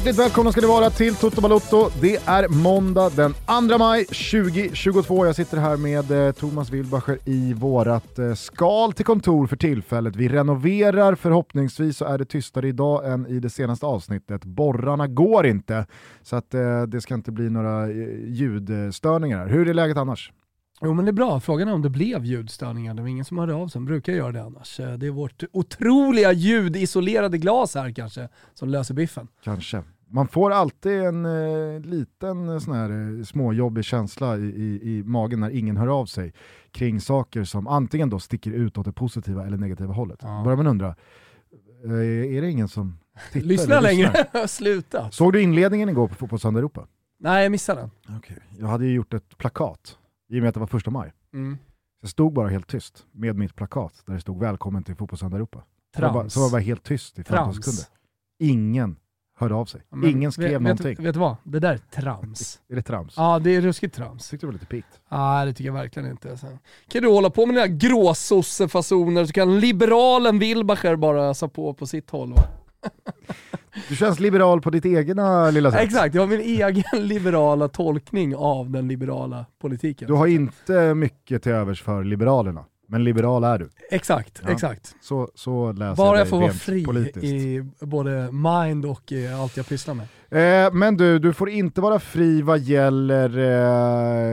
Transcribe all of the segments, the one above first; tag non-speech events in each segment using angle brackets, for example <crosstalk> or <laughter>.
Hjärtligt välkomna ska ni vara till Toto Balotto. Det är måndag den 2 maj 2022. Jag sitter här med eh, Thomas Wilbacher i vårat eh, skal till kontor för tillfället. Vi renoverar, förhoppningsvis så är det tystare idag än i det senaste avsnittet. Borrarna går inte, så att eh, det ska inte bli några eh, ljudstörningar. Hur är läget annars? Jo men det är bra, frågan är om det blev ljudstörningar. Det var ingen som hörde av sig, brukar göra det annars. Eh, Det är vårt otroliga ljudisolerade glas här kanske som löser biffen. Kanske. Man får alltid en eh, liten eh, sån här eh, småjobbig känsla i, i, i magen när ingen hör av sig kring saker som antingen då sticker ut åt det positiva eller negativa hållet. Ja. Börjar man undra, eh, är det ingen som <laughs> tittar? Lyssna längre, <laughs> sluta. Såg du inledningen igår på Fotbollssöndag Europa? Nej jag missade den. Okay. Jag hade ju gjort ett plakat, i och med att det var första maj. Mm. Jag stod bara helt tyst med mitt plakat där det stod välkommen till Fotbollssöndag Europa. Så jag, bara, så jag helt tyst i 15 Trams. sekunder. Ingen hörde av sig. Men Ingen skrev vet, någonting. Vet, vet du vad? Det där är trams. <laughs> Är det trams? Ja det är ruskigt trams. Tyckte det var lite pikt. Nej det tycker jag verkligen inte. Sen kan du hålla på med dina gråsossefasoner så kan liberalen Wilbacher bara ösa på på sitt håll. Va? <laughs> Du känns liberal på ditt egna lilla sätt. Exakt, jag har min egen <laughs> liberala tolkning av den liberala politiken. Du har inte mycket till övers för Liberalerna, men liberal är du. Exakt, Ja. exakt. Så, så läser Bara jag jag får vara fri politiskt. i både mind och i allt jag pysslar med. Eh, men du, du får inte vara fri vad gäller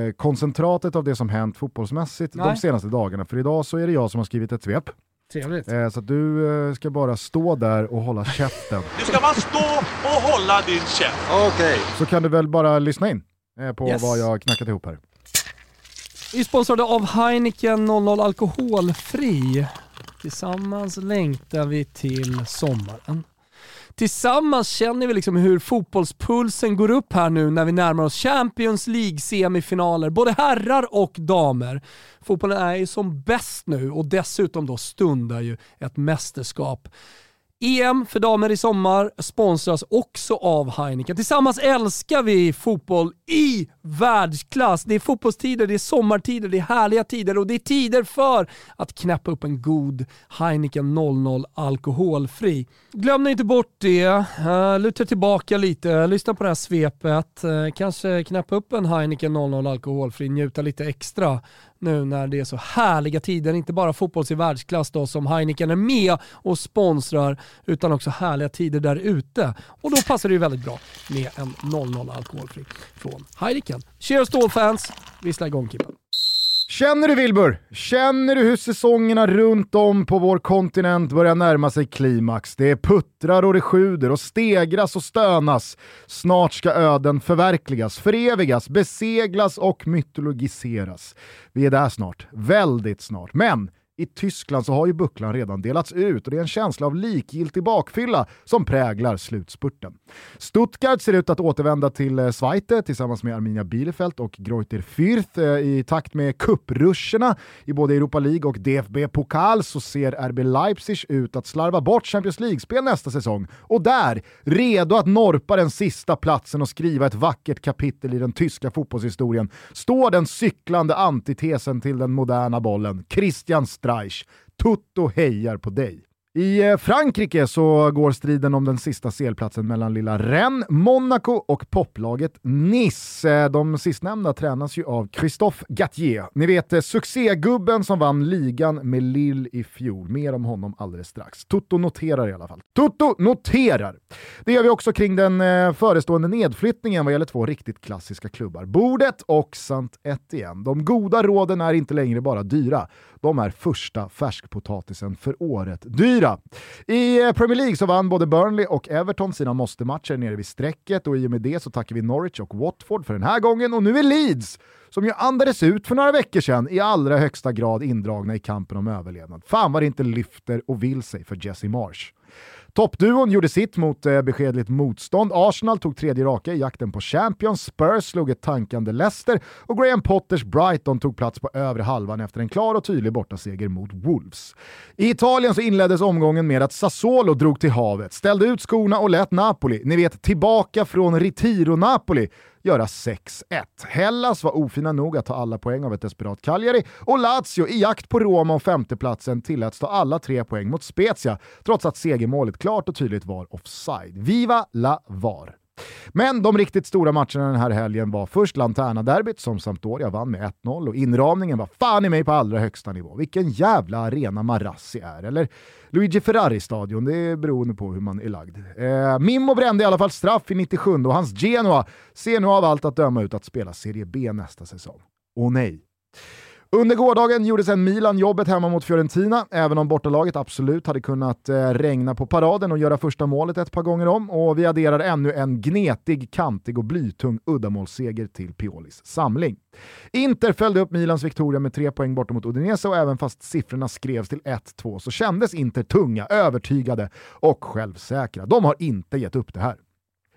eh, koncentratet av det som hänt fotbollsmässigt de Nej. senaste dagarna. För idag så är det jag som har skrivit ett svep. Trevligt. Eh, så du eh, ska bara stå där och hålla käften. Du ska bara stå och hålla din käft. Så kan du väl bara lyssna in eh, på Yes. vad jag har knackat ihop här. Vi är sponsrade av Heineken 00 Alkoholfri. Tillsammans längtar vi till sommaren. Tillsammans känner vi liksom hur fotbollspulsen går upp här nu när vi närmar oss Champions League-semifinaler, både herrar och damer. Fotbollen är ju som bäst nu och dessutom då stundar ju ett mästerskap. EM för damer i sommar sponsras också av Heineken. Tillsammans älskar vi fotboll i världsklass. Det är fotbollstider, det är sommartider, det är härliga tider och det är tider för att knäppa upp en god Heineken 00 alkoholfri. Glöm nu inte bort det. Eh, luta tillbaka lite, lyssna på det här svepet. Eh, kanske knäppa upp en Heineken 00 alkoholfri, njuta lite extra nu när det är så härliga tider. Inte bara fotbolls i världsklass då som Heineken är med och sponsrar utan också härliga tider där ute. Och då passar det ju väldigt bra med en 00 alkoholfri från Heineken. Cheers to all fans! Vissla igång Kippen! Känner du Wilbur? Känner du hur säsongerna runt om på vår kontinent börjar närma sig klimax? Det puttrar och det sjuder och stegras och stönas. Snart ska öden förverkligas, förevigas, beseglas och mytologiseras. Vi är där snart, väldigt snart. Men i Tyskland så har ju bucklan redan delats ut och det är en känsla av likgiltig bakfylla som präglar slutspurten. Stuttgart ser ut att återvända till eh, Schweite eh, tillsammans med Arminia Bielefeld och Greuther Fürth eh, i takt med kuppruscherna i både Europa League och DFB-pokal så ser RB Leipzig ut att slarva bort Champions League-spel nästa säsong och där, redo att norpa den sista platsen och skriva ett vackert kapitel i den tyska fotbollshistorien, står den cyklande antitesen till den moderna bollen, Christian Streich. Tutto hejar på dig. I eh, Frankrike så går striden om den sista selplatsen mellan lilla Rennes, Monaco och poplaget Nice. Eh, de sistnämnda tränas ju av Christophe Gattier. Ni vet eh, succégubben som vann ligan med Lille i fjol. Mer om honom alldeles strax. Toto noterar i alla fall. Toto noterar! Det gör vi också kring den förestående nedflyttningen vad gäller två riktigt klassiska klubbar. Bordet och Sant-Etienne. De goda råden är inte längre bara dyra. De är första färskpotatisen för året dyra. I eh, Premier League så vann både Burnley och Everton sina måste-matcher nere vid strecket och i och med det så tackar vi Norwich och Watford för den här gången och nu är Leeds, som ju andades ut för några veckor sedan, i allra högsta grad indragna i kampen om överlevnad. Fan vad det inte lyfter och vill sig för Jesse Marsh. Toppduon gjorde sitt mot eh, beskedligt motstånd. Arsenal tog tredje raka i jakten på Champions, Spurs slog ett tankande Leicester och Graham Potters Brighton tog plats på övre halvan efter en klar och tydlig bortaseger mot Wolves. I Italien så inleddes omgången med att Sassuolo drog till havet, ställde ut skorna och lät Napoli, ni vet tillbaka från Retiro-Napoli, göra 6-1. Hellas var ofina nog att ta alla poäng av ett desperat Cagliari och Lazio i jakt på Roma om femteplatsen tilläts ta alla tre poäng mot Spezia trots att segermålet klart och tydligt var offside. Viva la VAR! Men de riktigt stora matcherna den här helgen var först Lanterna-derbyt som Sampdoria vann med 1-0 och inramningen var fan i mig på allra högsta nivå. Vilken jävla arena Marassi är, eller Luigi Ferrari-stadion, det är beroende på hur man är lagd. Eh, Mimmo brände i alla fall straff i 97 och hans Genoa ser nu av allt att döma ut att spela Serie B nästa säsong. Åh nej, under gårdagen gjorde sen Milan jobbet hemma mot Fiorentina, även om bortalaget absolut hade kunnat eh, regna på paraden och göra första målet ett par gånger om. Och vi adderar ännu en gnetig, kantig och blytung uddamålsseger till Piolis samling. Inter följde upp Milans Victoria med tre poäng borta mot Udinese och även fast siffrorna skrevs till 1-2 så kändes Inter tunga, övertygade och självsäkra. De har inte gett upp det här.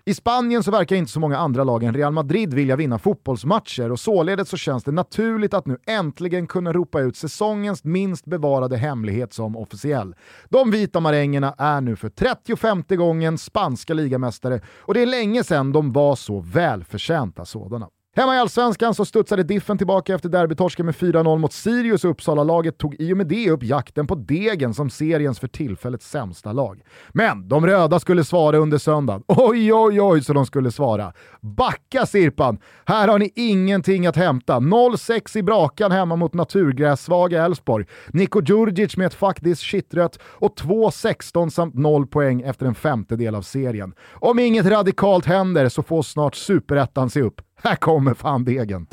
I Spanien så verkar inte så många andra lag än Real Madrid vilja vinna fotbollsmatcher och således så känns det naturligt att nu äntligen kunna ropa ut säsongens minst bevarade hemlighet som officiell. De vita marängerna är nu för 35 gången spanska ligamästare och det är länge sedan de var så välförtjänta sådana. Hemma i Allsvenskan så studsade Diffen tillbaka efter derbytorsken med 4-0 mot Sirius och Uppsala-laget tog i och med det upp jakten på Degen som seriens för tillfället sämsta lag. Men de röda skulle svara under söndagen. Oj, oj, oj så de skulle svara. Backa Sirpan! Här har ni ingenting att hämta. 0-6 i Brakan hemma mot naturgrässvaga Elfsborg. Niko Djurdjic med ett faktiskt shitrött och 2-16 samt 0 poäng efter en femtedel av serien. Om inget radikalt händer så får snart superettan se upp. Här kommer fan degen.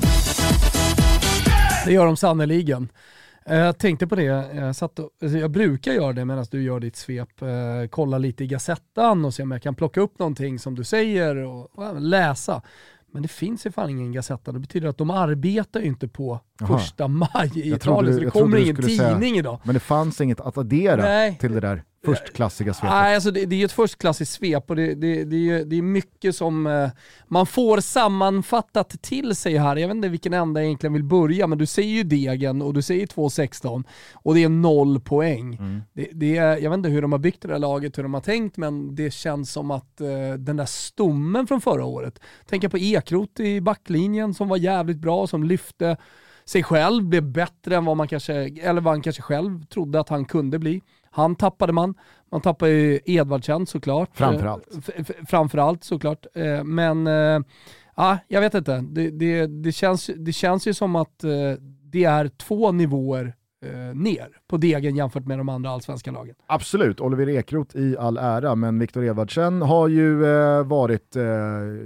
Det gör de sannerligen. Eh, jag tänkte på det, jag, satt och, alltså jag brukar göra det medan du gör ditt svep, eh, kolla lite i Gazettan och se om jag kan plocka upp någonting som du säger och, och läsa. Men det finns ju fan ingen Gazetta, det betyder att de arbetar ju inte på Aha. första maj i Italien, så det kommer ingen tidning säga, idag. Men det fanns inget att addera Nej. till det där förstklassiga svepet? Nej, alltså det, det är ett förstklassigt svep och det, det, det, är, det är mycket som eh, man får sammanfattat till sig här. Jag vet inte vilken ända jag egentligen vill börja, men du säger ju Degen och du säger 2-16 och det är noll poäng. Mm. Det, det är, jag vet inte hur de har byggt det där laget, hur de har tänkt, men det känns som att eh, den där stommen från förra året, tänka på Ekrot i backlinjen som var jävligt bra, som lyfte sig själv, blev bättre än vad man kanske, eller vad han kanske själv trodde att han kunde bli. Han tappade man. Man tappade ju Edvardsen såklart. Framförallt. Eh, framförallt såklart. Eh, men, eh, ja, jag vet inte. Det, det, det, känns, det känns ju som att det är två nivåer ner på degen jämfört med de andra allsvenska lagen. Absolut, Oliver Ekroth i all ära, men Viktor Edvardsen har ju eh, varit eh,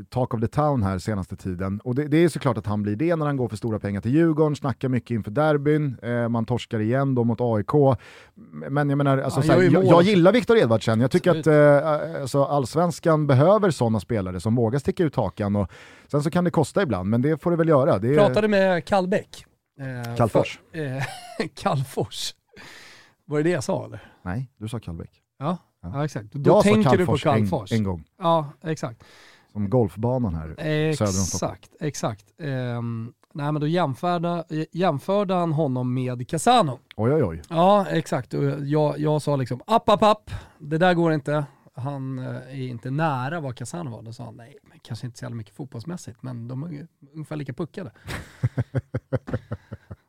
talk of the town här senaste tiden. Och det, det, är såklart att han blir det när han går för stora pengar till Djurgården, snackar mycket inför derbyn, eh, man torskar igen då mot AIK. Men jag menar, alltså, såhär, jag, jag, gillar Viktor Edvardsen, jag tycker Absolut. att eh, alltså, allsvenskan behöver sådana spelare som vågar sticka ut hakan. Och, sen så kan det kosta ibland, men det får det väl göra. Det är... Pratade med Kallbäck Eh, Kallfors? För, eh, <laughs> Kallfors. Var det det jag sa eller? Nej, du sa Kallbäck. Ja, ja. ja exakt. Då jag tänker du på Kallfors. En, en, gång. Ja, exakt. Som golfbanan här exakt, söder om Stockholm. Exakt, exakt. Um, nej men då jämförde, jämförde han honom med Casano. Oj oj oj. Ja, exakt. Jag, jag sa liksom app, app, app, det där går inte. Han eh, är inte nära vad Casano var. Då sa han nej, men kanske inte så jävla mycket fotbollsmässigt, men de är ungefär lika puckade. <laughs>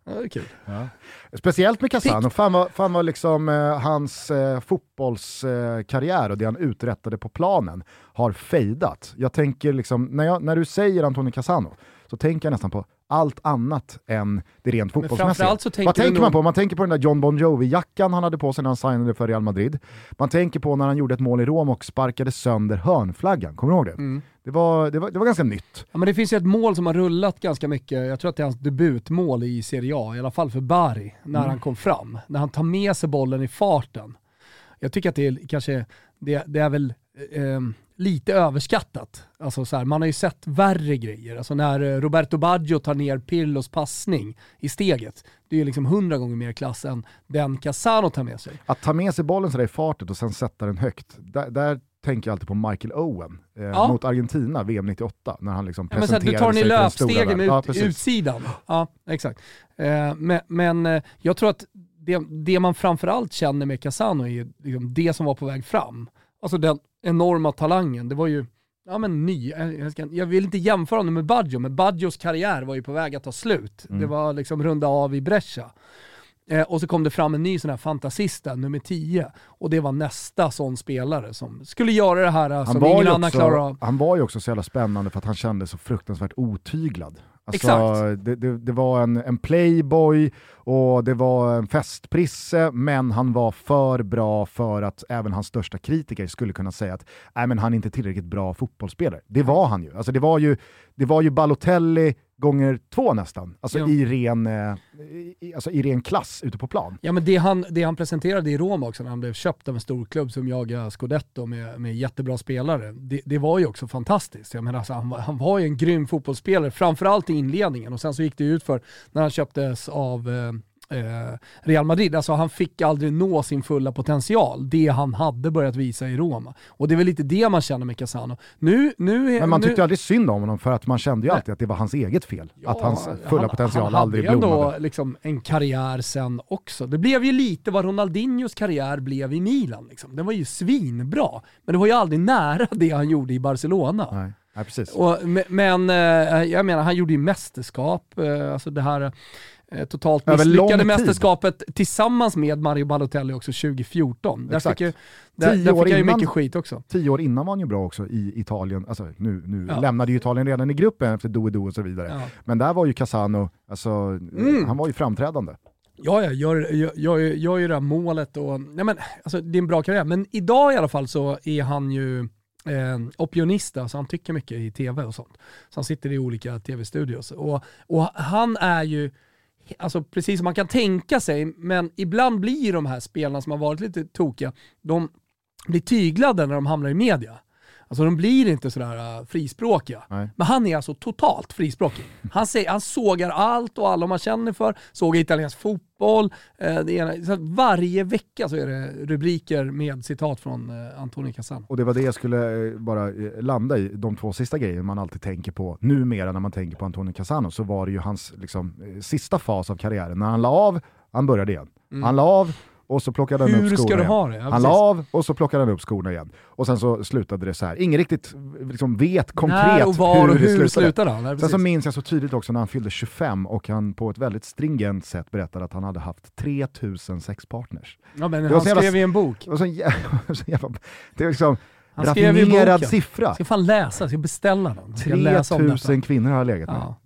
Ja, det är kul. Ja. Speciellt med Casano, fan vad, fan vad liksom, eh, hans eh, fotbollskarriär eh, och det han uträttade på planen har fejdat. Jag tänker liksom, när, jag, när du säger Antonio Casano så tänker jag nästan på allt annat än det rent fotbollsmässiga. Vad tänker man på? Man tänker på den där John Bon Jovi-jackan han hade på sig när han signade för Real Madrid. Man tänker på när han gjorde ett mål i Rom och sparkade sönder hörnflaggan, kommer du ihåg det? Mm. Det, var, det, var, det var ganska nytt. Ja, men det finns ju ett mål som har rullat ganska mycket, jag tror att det är hans debutmål i Serie A, i alla fall för Bari, när mm. han kom fram. När han tar med sig bollen i farten. Jag tycker att det är kanske, det, det är väl eh, lite överskattat. Alltså så här, man har ju sett värre grejer. Alltså när eh, Roberto Baggio tar ner Pirlos passning i steget, det är ju liksom hundra gånger mer klass än den Casano tar med sig. Att ta med sig bollen sådär i fartet och sen sätta den högt, där, där tänker jag alltid på Michael Owen eh, ja. mot Argentina, VM 98, när han liksom presenterade ja, men så här, Du tar den i löpstegen med ut, ja, utsidan. Ja, exakt. Eh, men, men eh, jag tror att det, det man framförallt känner med Casano är liksom det som var på väg fram. Alltså den enorma talangen. Det var ju ja men ny, jag, ska, jag vill inte jämföra honom med Baggio, men Baggios karriär var ju på väg att ta slut. Mm. Det var liksom runda av i Brescia. Eh, och så kom det fram en ny sån här fantasista, nummer 10. Och det var nästa sån spelare som skulle göra det här han som ingen annan klarar av. Han var ju också så jävla spännande för att han kändes så fruktansvärt otyglad. Alltså, Exakt. Det, det, det, var en, en playboy och det var en festprisse, men han var för bra för att även hans största kritiker skulle kunna säga att Nej, men han är inte tillräckligt bra fotbollsspelare. Det var han ju. Alltså, det, var ju det var ju Balotelli gånger två nästan, alltså, ja. i, ren, eh, i, alltså i ren klass ute på plan. Ja men det han, det han presenterade i Roma också när han blev köpt av en stor klubb som jagar Scudetto med, med jättebra spelare, det, det var ju också fantastiskt. Jag menar, alltså, han, han var ju en grym fotbollsspelare, framförallt i inledningen och sen så gick det ut för när han köptes av eh, Real Madrid. Alltså han fick aldrig nå sin fulla potential, det han hade börjat visa i Roma. Och det är väl lite det man känner med Casano. Nu, nu, Men man tyckte nu... aldrig synd om honom för att man kände ju alltid att det var hans eget fel. Ja, att hans fulla han, potential han aldrig blommade. Han hade ändå liksom en karriär sen också. Det blev ju lite vad Ronaldinhos karriär blev i Milan. Liksom. Den var ju svinbra, men det var ju aldrig nära det han gjorde i Barcelona. Nej. Ja, precis. Och, men eh, jag menar, han gjorde ju mästerskap, eh, alltså det här Eh, totalt misslyckade mästerskapet tillsammans med Mario Balotelli också 2014. Där fick, ju, där, där fick jag ju mycket skit också. Tio år innan var han ju bra också i Italien. Alltså, nu nu ja. lämnade ju Italien redan i gruppen efter do och så vidare. Ja. Men där var ju Casano, alltså, mm. han var ju framträdande. Ja, jag gör, gör, gör, gör ju det här målet och, nej men, alltså, det är en bra karriär. Men idag i alla fall så är han ju eh, opionista, så han tycker mycket i tv och sånt. Så han sitter i olika tv-studios. Och, och han är ju, alltså precis som man kan tänka sig, men ibland blir de här spelarna som har varit lite tokiga, de blir tyglade när de hamnar i media. Alltså de blir inte sådär uh, frispråkiga. Nej. Men han är alltså totalt frispråkig. Han, säger, han sågar allt och alla man känner för, sågar italiensk fotboll. Det ena, så varje vecka så är det rubriker med citat från uh, Antonio Casano. Och det var det jag skulle bara landa i, de två sista grejerna man alltid tänker på numera när man tänker på Antonio Casano, så var det ju hans liksom, sista fas av karriären. När han la av, han började igen. Mm. Han la av, och så plockade han Hur upp skorna igen. Ja, han la av och så plockade han upp skorna igen. Och sen så slutade det så här. Ingen riktigt liksom, vet konkret när och var hur, och hur det slutade. slutade han. Nej, sen så minns jag så tydligt också när han fyllde 25 och han på ett väldigt stringent sätt berättade att han hade haft 3000 sexpartners. Ja, men han skrev jävla, i en bok. Det, <laughs> så jävla, det är liksom han raffinerad siffra. Jag ska fan läsa, jag ska beställa den. 3000 kvinnor har legat med. Ja.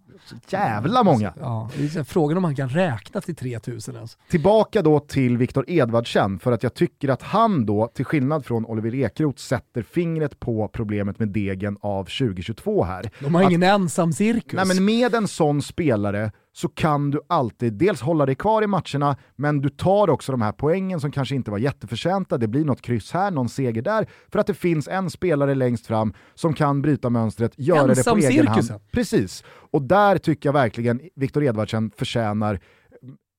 Jävla många! Ja, frågan om man kan räkna till 3000 ens. Tillbaka då till Viktor Edvardsen, för att jag tycker att han då, till skillnad från Oliver Ekroth, sätter fingret på problemet med degen av 2022 här. De har att, ingen ensam cirkus. Nej men med en sån spelare så kan du alltid dels hålla dig kvar i matcherna, men du tar också de här poängen som kanske inte var jätteförtjänta. Det blir något kryss här, någon seger där, för att det finns en spelare längst fram som kan bryta mönstret, göra Ensam det på egen hand. Precis. Och där tycker jag verkligen Viktor Edvardsen förtjänar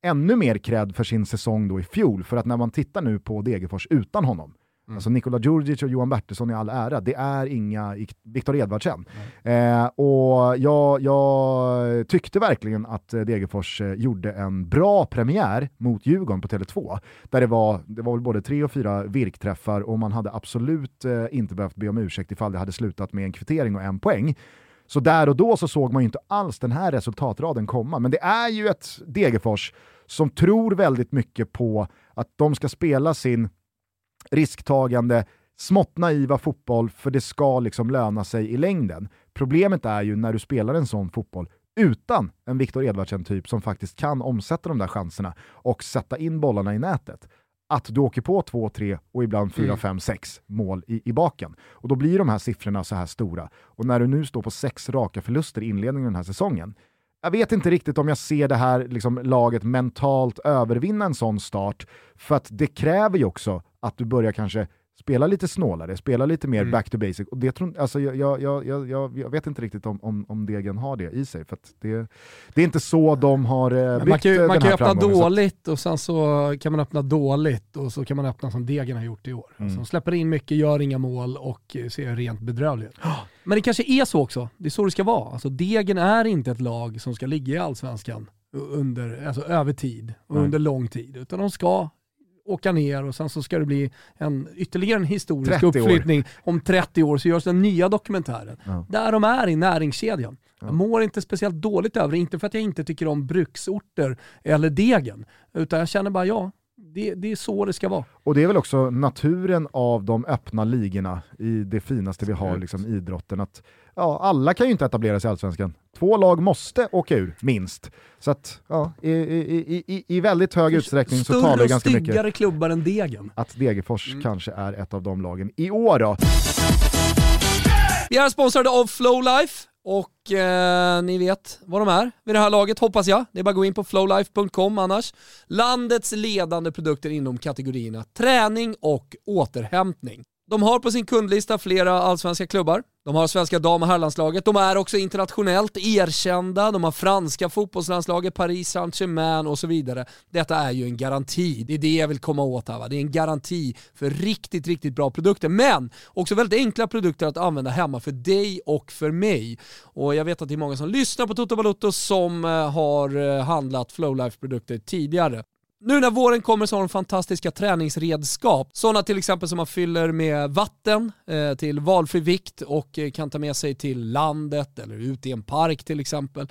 ännu mer cred för sin säsong då i fjol, för att när man tittar nu på Degerfors utan honom, Mm. Alltså Nikola Djurdjic och Johan Bertilsson i all ära, det är inga Viktor Edvardsen. Mm. Eh, och jag, jag, tyckte verkligen att Degerfors eh, gjorde en bra premiär mot Djurgården på Tele2. Där det var, det var väl både tre och fyra virkträffar och man hade absolut eh, inte behövt be om ursäkt ifall det hade slutat med en kvittering och en poäng. Så där och då så såg man ju inte alls den här resultatraden komma. Men det är ju ett Degerfors som tror väldigt mycket på att de ska spela sin risktagande, smått naiva fotboll för det ska liksom löna sig i längden. Problemet är ju när du spelar en sån fotboll utan en Viktor Edvardsen-typ som faktiskt kan omsätta de där chanserna och sätta in bollarna i nätet att du åker på 2, 3 och ibland 4, 5, 6 mål i, i baken. Och då blir de här siffrorna så här stora. Och när du nu står på sex raka förluster i inledningen av den här säsongen, jag vet inte riktigt om jag ser det här liksom, laget mentalt övervinna en sån start, för att det kräver ju också att du börjar kanske spela lite snålare, spela lite mer mm. back to basic. Och det tror, alltså, jag, jag, jag, jag, vet inte riktigt om, om, om Degen har det i sig, för det, det är inte så de har eh, byggt Man kan ju, man kan öppna dåligt och sen så kan man öppna dåligt och så kan man öppna som Degen har gjort i år. Mm. Alltså, släpper in mycket, gör inga mål och ser rent bedrövlig ut. Men det kanske är så också, det är så det ska vara. Alltså, Degen är inte ett lag som ska ligga i allsvenskan under, alltså, över tid och Nej. under lång tid, utan de ska åka ner och sen så ska det bli en, ytterligare en historisk uppflyttning. Om 30 år så görs den nya dokumentären. Ja. Där de är i näringskedjan. Ja. Jag mår inte speciellt dåligt över det, inte för att jag inte tycker om bruksorter eller degen, utan jag känner bara ja, det, det, är så det ska vara. Och det är väl också naturen av de öppna ligorna i det finaste vi har, liksom idrotten. Att, ja, alla kan ju inte etablera sig i Allsvenskan. Två lag måste åka ur, minst. Så att, ja, i, i, i, i väldigt hög utsträckning så talar det ganska mycket... Större och styggare klubbar än Degen. Att Degerfors mm. kanske är ett av de lagen. I år då? Vi är sponsrade av Flowlife. Och eh, ni vet vad de är vid det här laget hoppas jag. Det är bara att gå in på flowlife.com annars. Landets ledande produkter inom kategorierna träning och återhämtning. De har på sin kundlista flera allsvenska klubbar. De har svenska dam och herrlandslaget. De är också internationellt erkända. De har franska fotbollslandslaget, Paris Saint-Germain och så vidare. Detta är ju en garanti. Det är det jag vill komma åt här. Va? Det är en garanti för riktigt, riktigt bra produkter. Men också väldigt enkla produkter att använda hemma för dig och för mig. Och jag vet att det är många som lyssnar på Toto Balotto som eh, har eh, handlat Flowlife-produkter tidigare. Nu när våren kommer så har de fantastiska träningsredskap. Sådana till exempel som man fyller med vatten eh, till valfri vikt och eh, kan ta med sig till landet eller ut i en park till exempel.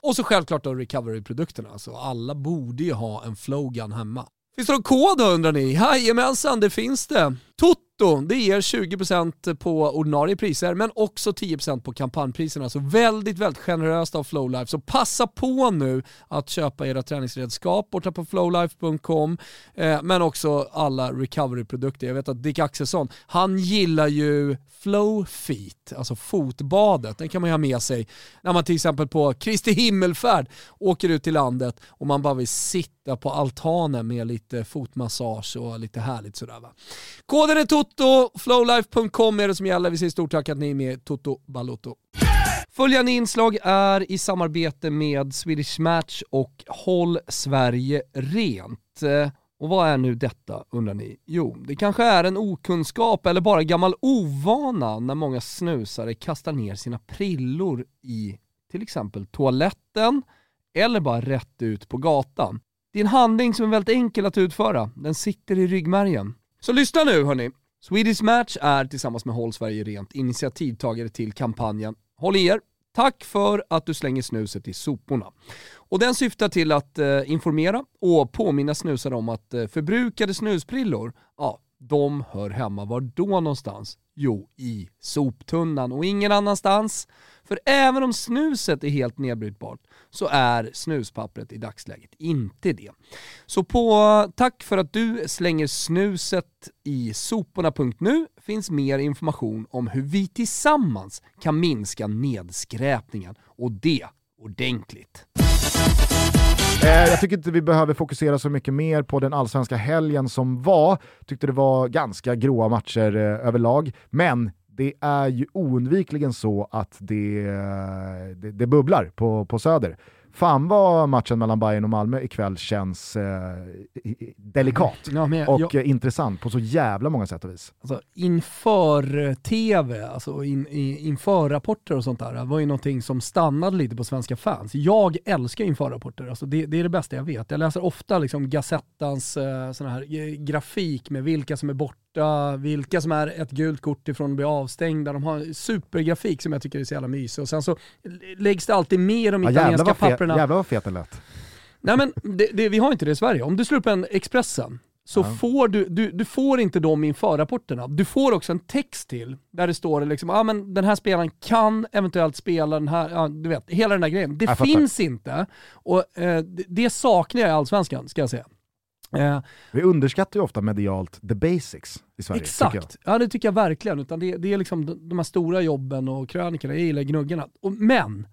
Och så självklart då recovery-produkterna. Alltså alla borde ju ha en flowgun hemma. Finns det någon kod då undrar ni? Jajamensan, det finns det. Toto, det ger 20% på ordinarie priser men också 10% på kampanjpriserna. Så väldigt, väldigt generöst av Flowlife. Så passa på nu att köpa era träningsredskap borta på flowlife.com eh, men också alla recovery-produkter. Jag vet att Dick Axelsson, han gillar ju Flowfeet, alltså fotbadet. Den kan man ju ha med sig när man till exempel på Kristi himmelfärd åker ut till landet och man bara vill sitta på altanen med lite fotmassage och lite härligt sådär va. Koden är Toto, flowlife.com är det som gäller. Vi säger stort tack att ni är med Toto Balotto. Följande inslag är i samarbete med Swedish Match och Håll Sverige Rent. Och vad är nu detta undrar ni? Jo, det kanske är en okunskap eller bara gammal ovana när många snusare kastar ner sina prillor i till exempel toaletten eller bara rätt ut på gatan. Det är en handling som är väldigt enkel att utföra, den sitter i ryggmärgen. Så lyssna nu hörni. Swedish Match är tillsammans med Håll Sverige Rent initiativtagare till kampanjen Håll i er, tack för att du slänger snuset i soporna. Och den syftar till att eh, informera och påminna snusare om att eh, förbrukade snusprillor, ja, de hör hemma var då någonstans? Jo, i soptunnan och ingen annanstans. För även om snuset är helt nedbrytbart så är snuspappret i dagsläget inte det. Så på tack för att du slänger snuset i soporna.nu finns mer information om hur vi tillsammans kan minska nedskräpningen och det ordentligt. Eh, jag tycker inte vi behöver fokusera så mycket mer på den allsvenska helgen som var. Tyckte det var ganska gråa matcher eh, överlag, men det är ju oundvikligen så att det, eh, det, det bubblar på, på Söder. Fan vad matchen mellan Bayern och Malmö ikväll känns eh, delikat ja, jag, och jag, intressant på så jävla många sätt och vis. Alltså, inför tv, alltså in, inför rapporter och sånt där, var ju någonting som stannade lite på svenska fans. Jag älskar införrapporter, alltså det, det är det bästa jag vet. Jag läser ofta liksom Gazettans eh, sån här eh, grafik med vilka som är borta borta, vilka som är ett gult kort ifrån att bli avstängda. De har supergrafik som jag tycker är så jävla mysig. Och sen så läggs det alltid med de italienska ja, papperna. Jävlar vad fet den lät. Nej men det, det, vi har inte det i Sverige. Om du slår upp en Expressen, så ja. får du, du, du får inte dem inför rapporterna. Du får också en text till där det står liksom, ah, men den här spelaren kan eventuellt spela den här, ja, du vet, hela den där grejen. Det finns inte och eh, det, det saknar jag i Allsvenskan, ska jag säga. Eh, Vi underskattar ju ofta medialt the basics i Sverige. Exakt, ja det tycker jag verkligen. Utan det, det är liksom de, de här stora jobben och krönikorna, jag gillar gnuggarna. Och, men,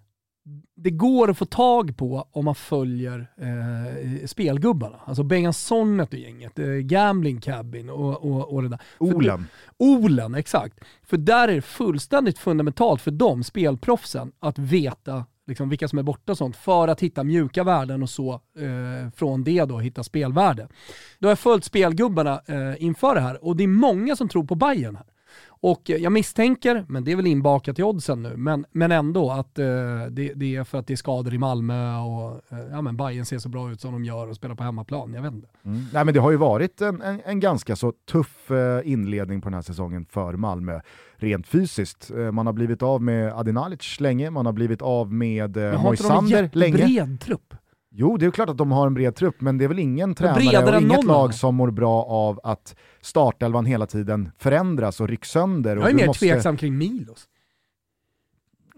det går att få tag på om man följer eh, spelgubbarna. Alltså Bengan Sonnet och gänget, eh, Gambling Cabin och, och, och det där. Olen. Olen, exakt. För där är det fullständigt fundamentalt för dem, spelproffsen, att veta liksom vilka som är borta och sånt, för att hitta mjuka värden och så eh, från det då hitta spelvärde. Då har jag följt spelgubbarna eh, inför det här och det är många som tror på Bayern här. Och jag misstänker, men det är väl inbakat i oddsen nu, men, men ändå att eh, det, det, är för att det är skador i Malmö och eh, ja, men Bayern ser så bra ut som de gör och spelar på hemmaplan. Jag vet inte. Mm. Nej, men det har ju varit en, en, en ganska så tuff eh, inledning på den här säsongen för Malmö, rent fysiskt. Eh, man har blivit av med Adinalic länge, man har blivit av med eh, Moisander länge. Men har inte de en bred trupp? Jo, det är klart att de har en bred trupp, men det är väl ingen tränare och inget lag som mår bra av att startelvan hela tiden förändras och rycks sönder. Jag är mer måste... tveksam kring Milos.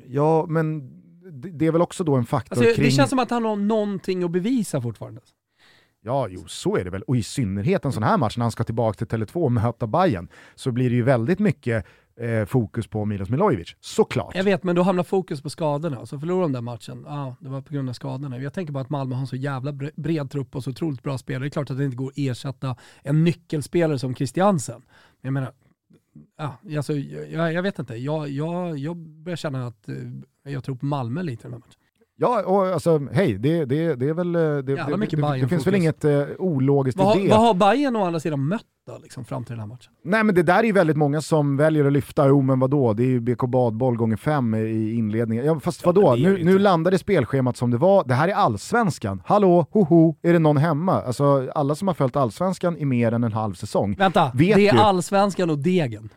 Ja, men det är väl också då en faktor alltså, kring... Det känns som att han har någonting att bevisa fortfarande. Ja, jo, så är det väl. Och i synnerhet en sån här match när han ska tillbaka till Tele2 och möta Bayern så blir det ju väldigt mycket eh, fokus på Milos Milojevic, såklart. Jag vet, men då hamnar fokus på skadorna. Så förlorar de den matchen, ja, det var på grund av skadorna. Jag tänker bara att Malmö har en så jävla bred trupp och så otroligt bra spelare. Det är klart att det inte går att ersätta en nyckelspelare som Christiansen. Men jag menar, ja, alltså, jag, jag vet inte. Jag, jag, jag börjar känna att eh, jag tror på Malmö lite i den här matchen. Ja, och alltså hej, det, det, det är väl... Eh, det, det, det, det finns väl inget uh, ologiskt vad, i det. Vad har Bayern å andra sidan mött då, liksom, fram till den här matchen? Nej men det där är ju väldigt många som väljer att lyfta, jo men vadå, det är ju BK Badboll gånger fem i inledningen. Ja, fast vadå, ja, nu, nu landade spelschemat som det var, det här är allsvenskan. Hallå, hoho, är det någon hemma? Alltså alla som har följt allsvenskan i mer än en halv säsong Vänta, vet det är ju... allsvenskan och degen.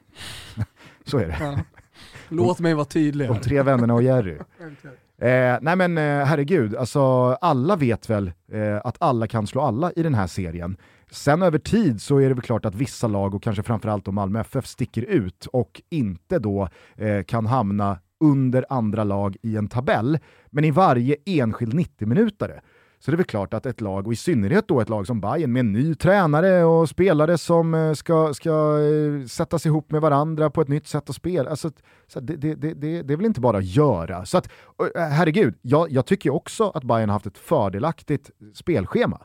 <laughs> Så är det. Ja. Låt mig vara tydlig. De tre vännerna och Jerry. Eh, nej men eh, herregud, alltså, alla vet väl eh, att alla kan slå alla i den här serien. Sen över tid så är det väl klart att vissa lag, och kanske framförallt då Malmö FF, sticker ut och inte då eh, kan hamna under andra lag i en tabell. Men i varje enskild 90-minutare så det är väl klart att ett lag, och i synnerhet då ett lag som Bayern med en ny tränare och spelare som eh, ska, ska eh, sättas ihop med varandra på ett nytt sätt att spela, alltså, så det, det, det, det, är väl inte bara att göra. Så att, eh, herregud, jag, jag tycker också att Bayern har haft ett fördelaktigt spelschema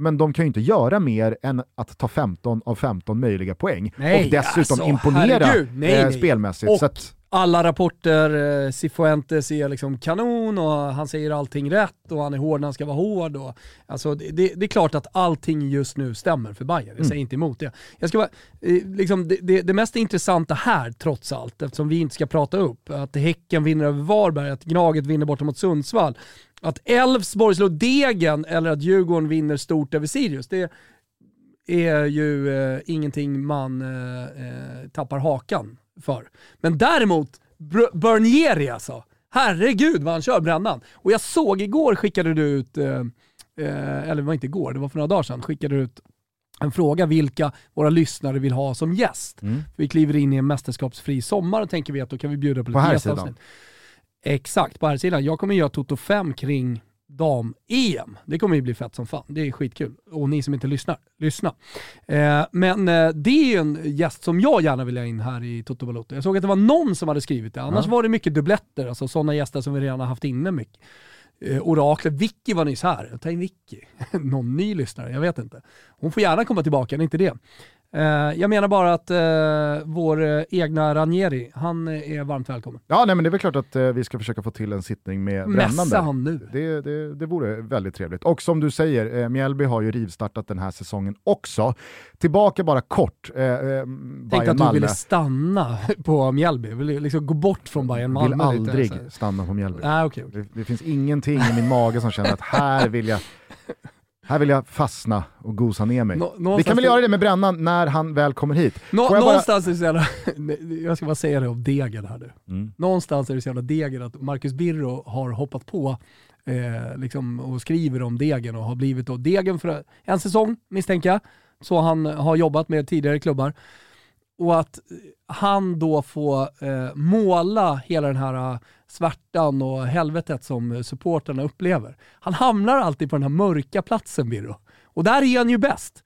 men de kan ju inte göra mer än att ta 15 av 15 möjliga poäng. Nej, och dessutom alltså, imponera nej, nej. spelmässigt. Och alla rapporter, eh, Cifuentes är liksom kanon och han säger allting rätt och han är hård när han ska vara hård. Och, alltså, det, det är klart att allting just nu stämmer för Bayern. jag mm. säger inte emot det. Jag ska vara, eh, liksom, det, det, det, mest intressanta här, trots allt, eftersom vi inte ska prata upp, att Häcken vinner över Varberg, att Gnaget vinner borta mot Sundsvall, att Elfsborg slår Degen eller att Djurgården vinner stort över Sirius. Det, är ju eh, ingenting man eh, eh tappar hakan för. Men däremot, Bernieri alltså. Herregud vad han kör brännan. Och jag såg igår skickade du ut, eh, eh, eller det var inte igår, det var för några dagar sedan, skickade du ut en fråga vilka våra lyssnare vill ha som gäst. Mm. Vi kliver in i en mästerskapsfri sommar och tänker vi att då kan vi bjuda på, på lite gästavsnitt. Exakt, på här sidan. Jag kommer göra Toto 5 kring dam-EM. Det kommer ju bli fett som fan. Det är skitkul. Och ni som inte lyssnar, lyssna. Eh, men eh, det är ju en gäst som jag gärna vill ha in här i Toto Balotto. Jag såg att det var någon som hade skrivit det. Annars ja. var det mycket dubbletter, alltså sådana gäster som vi redan har haft inne mycket. Eh, oraklet, Vicky var nyss här. Ta in Vicky. <laughs> någon ny lyssnare, jag vet inte. Hon får gärna komma tillbaka, det är inte det. Eh, jag menar bara att uh, vår uh, egna Ranieri, han är varmt välkommen. Ja, nej, men det är väl klart att vi ska försöka få till en sittning med Brännande. han nu. Det, det, det vore väldigt trevligt. Och som du säger, Mjällby har ju rivstartat den här säsongen också. Tillbaka bara kort, eh, Tänkte att du ville stanna <laughs> på Mjällby, vill liksom gå bort från Bayern Malmö. Vill aldrig lite, stanna på Mjällby. Ah, okay, okay. Det, det finns ingenting i min mage som känner att här vill jag här vill jag fastna och gosa ner mig. Nå, vi kan väl göra det med Brännan när han väl kommer hit. Nå, jag någonstans bara... är det så jävla, <laughs> jag ska bara säga det om degen här nu. Mm. Någonstans är det så jävla degen att Marcus Birro har hoppat på eh, liksom, och skriver om degen och har blivit då degen för en säsong misstänker jag. Så han har jobbat med tidigare klubbar. Och att han då får eh, måla hela den här eh, svärtan och helvetet som supporterna upplever. Han hamnar alltid på den här mörka platsen Birro. Och där är han ju bäst.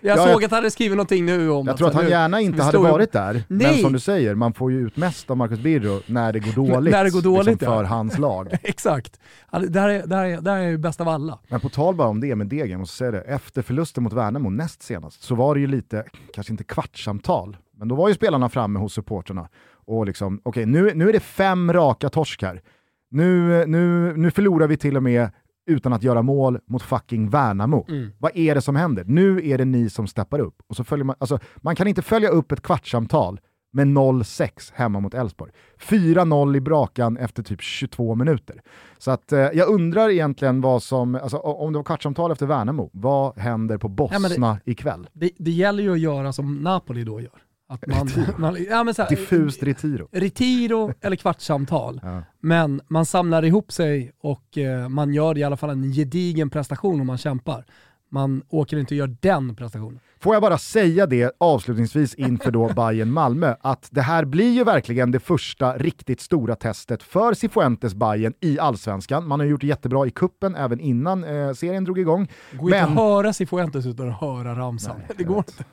Jag ja, såg jag, att han hade skrivit någonting nu om Jag att, tror att han nu, nej, inte hade varit där, nej. men som du säger, man får ju ut mest av Marcus Birro när det går dåligt, när det går dåligt liksom för hans lag. <laughs> Exakt. Där är, där, är, där är ju bäst av alla. Men på tal bara om det med Degen, måste säga det, efter förlusten mot Värnamo näst senast så var det ju lite, kanske inte kvartssamtal, men då var ju spelarna framme hos supporterna och liksom, okej okay, nu, nu är det fem raka torskar. Nu, nu, nu förlorar vi till och med utan att göra mål mot fucking Värnamo. Mm. Vad är det som händer? Nu är det ni som steppar upp. Och så följer man, alltså, man kan inte följa upp ett kvartssamtal med 0-6 hemma mot Elfsborg. 4-0 i brakan efter typ 22 minuter. Så att, eh, jag undrar egentligen vad som, alltså, om det var kvartssamtal efter Värnamo, vad händer på Bosna ja, det, ikväll? Det, det gäller ju att göra som Napoli då gör. Att man, man, ja, men så här, Diffust retiro. Retiro eller kvartssamtal. Ja. Men man samlar ihop sig och eh, man gör i alla fall en gedigen prestation om man kämpar. Man åker inte och gör den prestationen. Får jag bara säga det avslutningsvis inför då <laughs> Bayern Malmö att det här blir ju verkligen det första riktigt stora testet för Cifuentes Bayern i Allsvenskan. Man har gjort det jättebra i kuppen även innan eh, serien drog igång. Det går Men... inte att höra Cifuentes utan att höra ramsan. Nej, <laughs> det går vet, inte.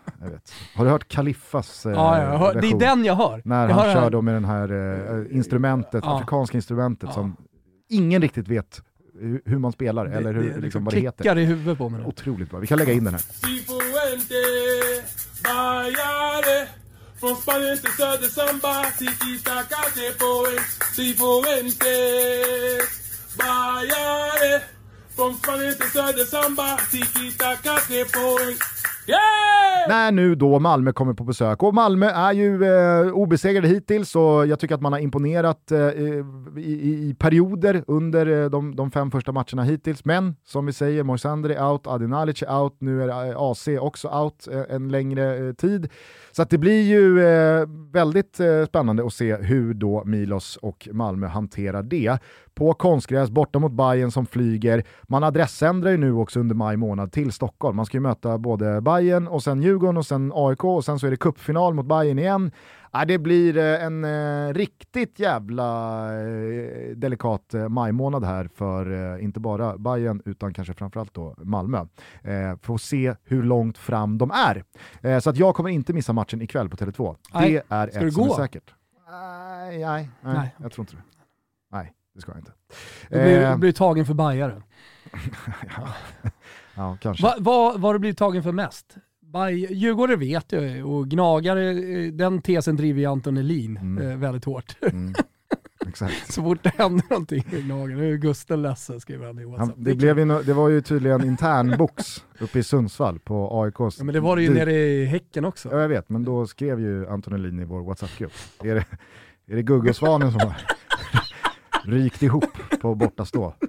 Har du hört Kaliffas eh, ja, ja, hör, Det är den jag hör. När jag han kör då med det här eh, instrumentet, ja. afrikanska instrumentet som ingen riktigt vet hur man spelar det, eller hur, det, liksom, vad det heter. klickar i huvudet på mig. Otroligt bra. Vi kan lägga in den här. Från Spanien till söder samba, tiki-taka Cifuentes, Bajare. Från Spanien till söder samba, tiki-taka Cifuentes. Yeah! När nu då Malmö kommer på besök. Och Malmö är ju eh, obesegrade hittills och jag tycker att man har imponerat eh, i, i, perioder under eh, de, de, fem första matcherna hittills. Men som vi säger, Moisander är out, Adinalic är out, nu är eh, AC också out eh, en längre eh, tid. Så att det blir ju eh, väldigt eh, spännande att se hur då Milos och Malmö hanterar det på konstgräs borta mot Bayern som flyger. Man adressändrar ju nu också under maj månad till Stockholm. Man ska ju möta både Bayern och sen Djurgården och sen AIK och sen så är det cupfinal mot Bayern igen. Ja, det blir eh, en eh, riktigt jävla eh, delikat eh, majmånad här för eh, inte bara Bayern utan kanske framförallt då Malmö. Eh, får se hur långt fram de är. Eh, så att jag kommer inte missa matchen ikväll på Tele2. Det är ett som är säkert. Nej, nej, nej, jag tror inte det. Nej det ska jag inte. Du blir, eh, blir tagen för bajare. <laughs> ja. ja, kanske. Va, vad har du blivit tagen för mest? Baj, Djurgården vet jag och gnagare, eh, den tesen driver ju Anton Elin mm. eh, väldigt hårt. Mm. Exakt. <laughs> Så fort det händer någonting i Gnagen, nu är Gusten ledsen skriver han i WhatsApp. Han, det, blev no det var ju tydligen internbox uppe i Sundsvall på AIKs... Ja men det var det ju nere i Häcken också. Ja jag vet, men då skrev ju Anton Elin i vår WhatsApp-grupp. Är det, är det Guggesvanen som rykt ihop på bortastå. <laughs>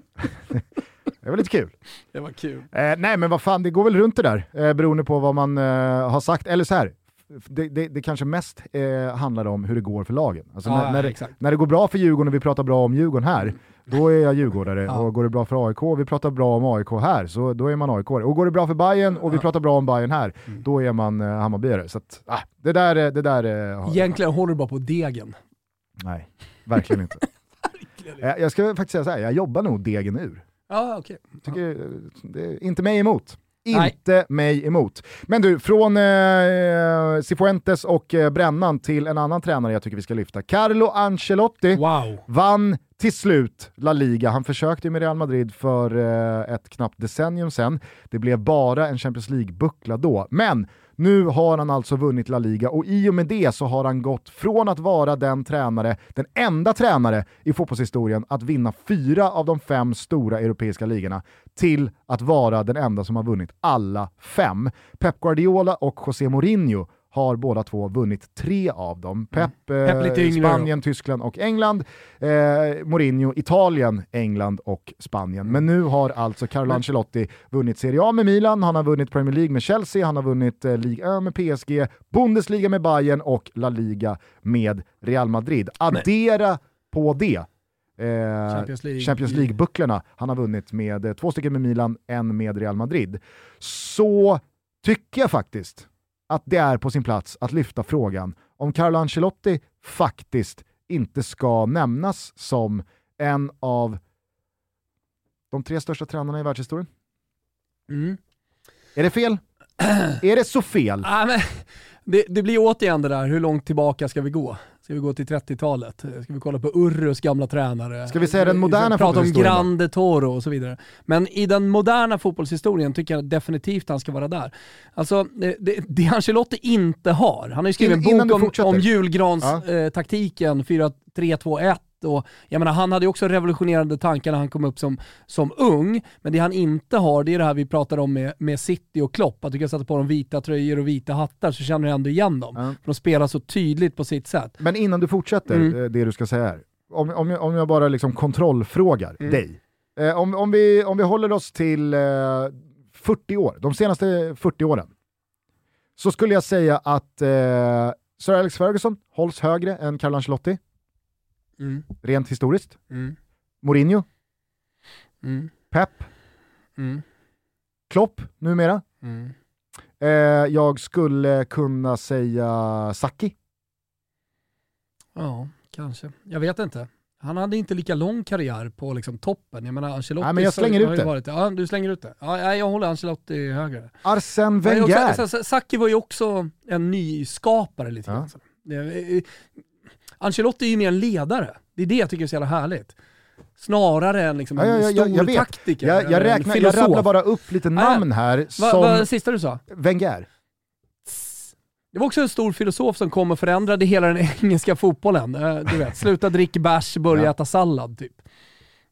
Det var lite kul. Det var kul. Eh, nej men vad fan, det går väl runt det där eh, beroende på vad man eh, har sagt. Eller så här, det, det, det kanske mest eh, handlar om hur det går för lagen. Alltså ja, när, när, det, när, det, går bra för Djurgården och vi pratar bra om Djurgården här, då är jag djurgårdare. Ja. Och går det bra för AIK och vi pratar bra om AIK här, så då är man AIK. Och går det bra för Bayern och vi pratar bra om Bayern här, mm. då är man eh, Hammarbyare. Så att, ah, det där, det där eh, Egentligen håller du bara på degen. Nej, verkligen inte. Eh, jag ska faktiskt säga så här, jag jobbar nog degen ur. Ja, okay. Tycker, det, inte mig emot. Inte Nej. mig emot. Men du, från eh, Cifuentes och eh, Brännan till en annan tränare jag tycker vi ska lyfta. Carlo Ancelotti wow. vann till slut La Liga. Han försökte med Real Madrid för eh, ett knappt decennium sedan. Det blev bara en Champions League-buckla då. Men nu har han alltså vunnit La Liga och i och med det så har han gått från att vara den tränare, den enda tränare i fotbollshistorien att vinna fyra av de fem stora europeiska ligorna till att vara den enda som har vunnit alla fem. Pep Guardiola och José Mourinho har båda två vunnit tre av dem. Mm. Pep, mm. eh, Spanien, Tyskland och England. Eh, Mourinho, Italien, England och Spanien. Men nu har alltså Carlo Ancelotti vunnit Serie A med Milan, han har vunnit Premier League med Chelsea, han har vunnit eh, Ligue 1 med PSG, Bundesliga med Bayern och La Liga med Real Madrid. Addera Men. på det Eh, Champions League. League-bucklorna han har vunnit med eh, två stycken med Milan, en med Real Madrid. Så tycker jag faktiskt att det är på sin plats att lyfta frågan om Carlo Ancelotti faktiskt inte ska nämnas som en av de tre största tränarna i världshistorien. Mm. Är det fel? <clears throat> är det så fel? Ah, men, det, det, blir återigen det där, hur långt tillbaka ska vi gå? Ska vi gå till 30-talet? Ska vi kolla på Urrus gamla tränare? Ska vi säga den moderna Prata om Grande Toro och så vidare. Men i den moderna fotbollshistorien tycker jag definitivit han ska vara där. Alltså, det, det, det Ancelotti inte har, han har ju skrivit en bok om, om julgranstaktiken, ja. eh, 4-3-2-1 Och, jag menar, han hade ju också revolutionerande tankar när han kom upp som, som ung, men det han inte har det är det här vi pratade om med, med City och Klopp, att du kan sätta på dem vita tröjor och vita hattar så känner du ändå igen dem. Ja. För de spelar så tydligt på sitt sätt. Men innan du fortsätter Mm. eh, det du ska säga här, om, om, jag, om jag bara liksom kontrollfrågar Mm. dig. Eh, om, om, vi, om vi håller oss till eh, 40 år, de senaste 40 åren, så skulle jag säga att eh, Sir Alex Ferguson hålls högre än Carlo Ancelotti, Mm. rent historiskt. Mm. Mourinho, Mm. Pep, Mm. Klopp numera. Mm. Eh, jag skulle kunna säga Saki. Ja, kanske. Jag vet inte. Han hade inte lika lång karriär på liksom toppen. Jag menar Ancelotti Nej, men jag slänger ut det. Varit, ja, du slänger ut det. Ja, jag håller Ancelotti högre. Arsene Men Wenger. också- så- så- Sacchi var ju också en nyskapare lite Ja. grann. så. Ancelotti är ju mer en ledare. Det är det jag tycker är så jävla härligt. Snarare än liksom Ja, ja, en ja, stor jag- vet. taktiker. Jag, jag, en räknar, jag rabblar bara upp lite namn här Vad som vad det sista du sa? Wenger. Det var också en stor filosof som kom och förändrade hela den <laughs> engelska fotbollen. Eh, Du vet, sluta dricka bärs, börja Ja. äta sallad typ.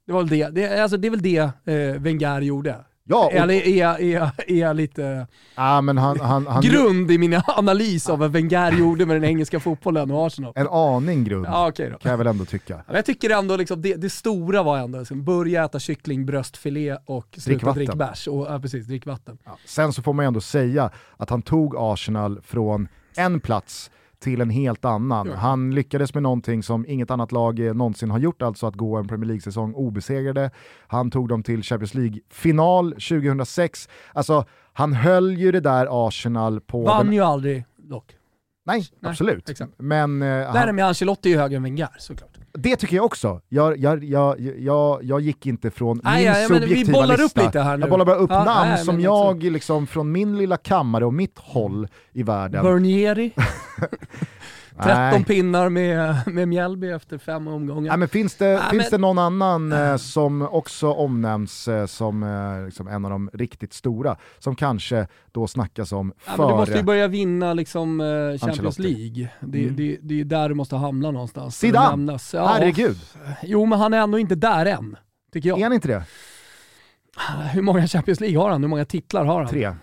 Det, var väl det. Det, alltså, det är väl det eh, Wenger gjorde. Ja, och, Eller är jag, är, jag, är jag lite ja, men han, han, han, grund i min analys av vad Wenger gjorde med den engelska fotbollen och Arsenal? En aning grund, okej då. kan jag väl ändå tycka. Men Jag tycker ändå liksom det, det stora var ändå liksom, börja äta kyckling, bröstfilé och sluta dricka bärs. Och, ja, precis, drick vatten. Ja. Sen så får man ju ändå säga att han tog Arsenal från en plats till en helt annan. Ja. Han lyckades med någonting som inget annat lag eh, någonsin har gjort, alltså att gå en Premier League-säsong obesegrade. Han tog dem till Champions League-final 2006. Alltså, han höll ju det där Arsenal på... Vann den... ju aldrig dock. Nej, Nej, absolut. exakt. Men eh, Där han, är Ancelotti ju högre än Wenger såklart. Det tycker jag också. Jag, jag, jag, jag, jag gick inte från Nej, min ja, men vi subjektiva bollar upp lista. lite här nu. Jag bollar bara upp Ja, namn nej, som jag liksom från min lilla kammare och mitt håll i världen. Bernieri, <laughs> 13 Nej. pinnar med, med Mjällby efter fem omgångar. Nej, men finns det, Nej, finns men- det någon annan eh, som också omnämns eh, som eh, liksom en av de riktigt stora, som kanske då snackas om Ja, men du måste ju före börja vinna liksom, eh, Champions. League. Det, Mm. det, det är där du måste hamna någonstans. Zidane! Ja, Herregud, Jo, men han är ändå inte där än, tycker jag. är han inte det? Hur många Champions League har han? Hur många titlar har han? Tre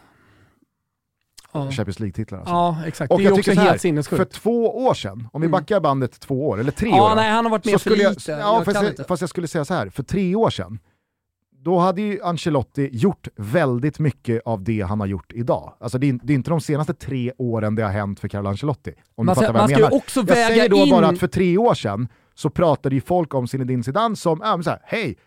Ja, Champions League-titlar alltså. ja exakt. Och det är jag tycker också så här, helt För sinnessjukt. två år sedan, om vi Mm. backar bandet två år, eller tre år Ja, då, nej, han har varit med för lite. jag, Jag, ja, fast, kan jag, fast jag skulle säga så här, för tre år sedan, då hade ju Ancelotti gjort väldigt mycket av det han har gjort idag. Alltså det är, det är inte de senaste tre åren det har hänt för Carlo Ancelotti. Om Man du fattar vad jag menar. också Jag säger då in... bara att för tre år sedan så pratade ju folk om Zinedine Zidane som, men så här, hej,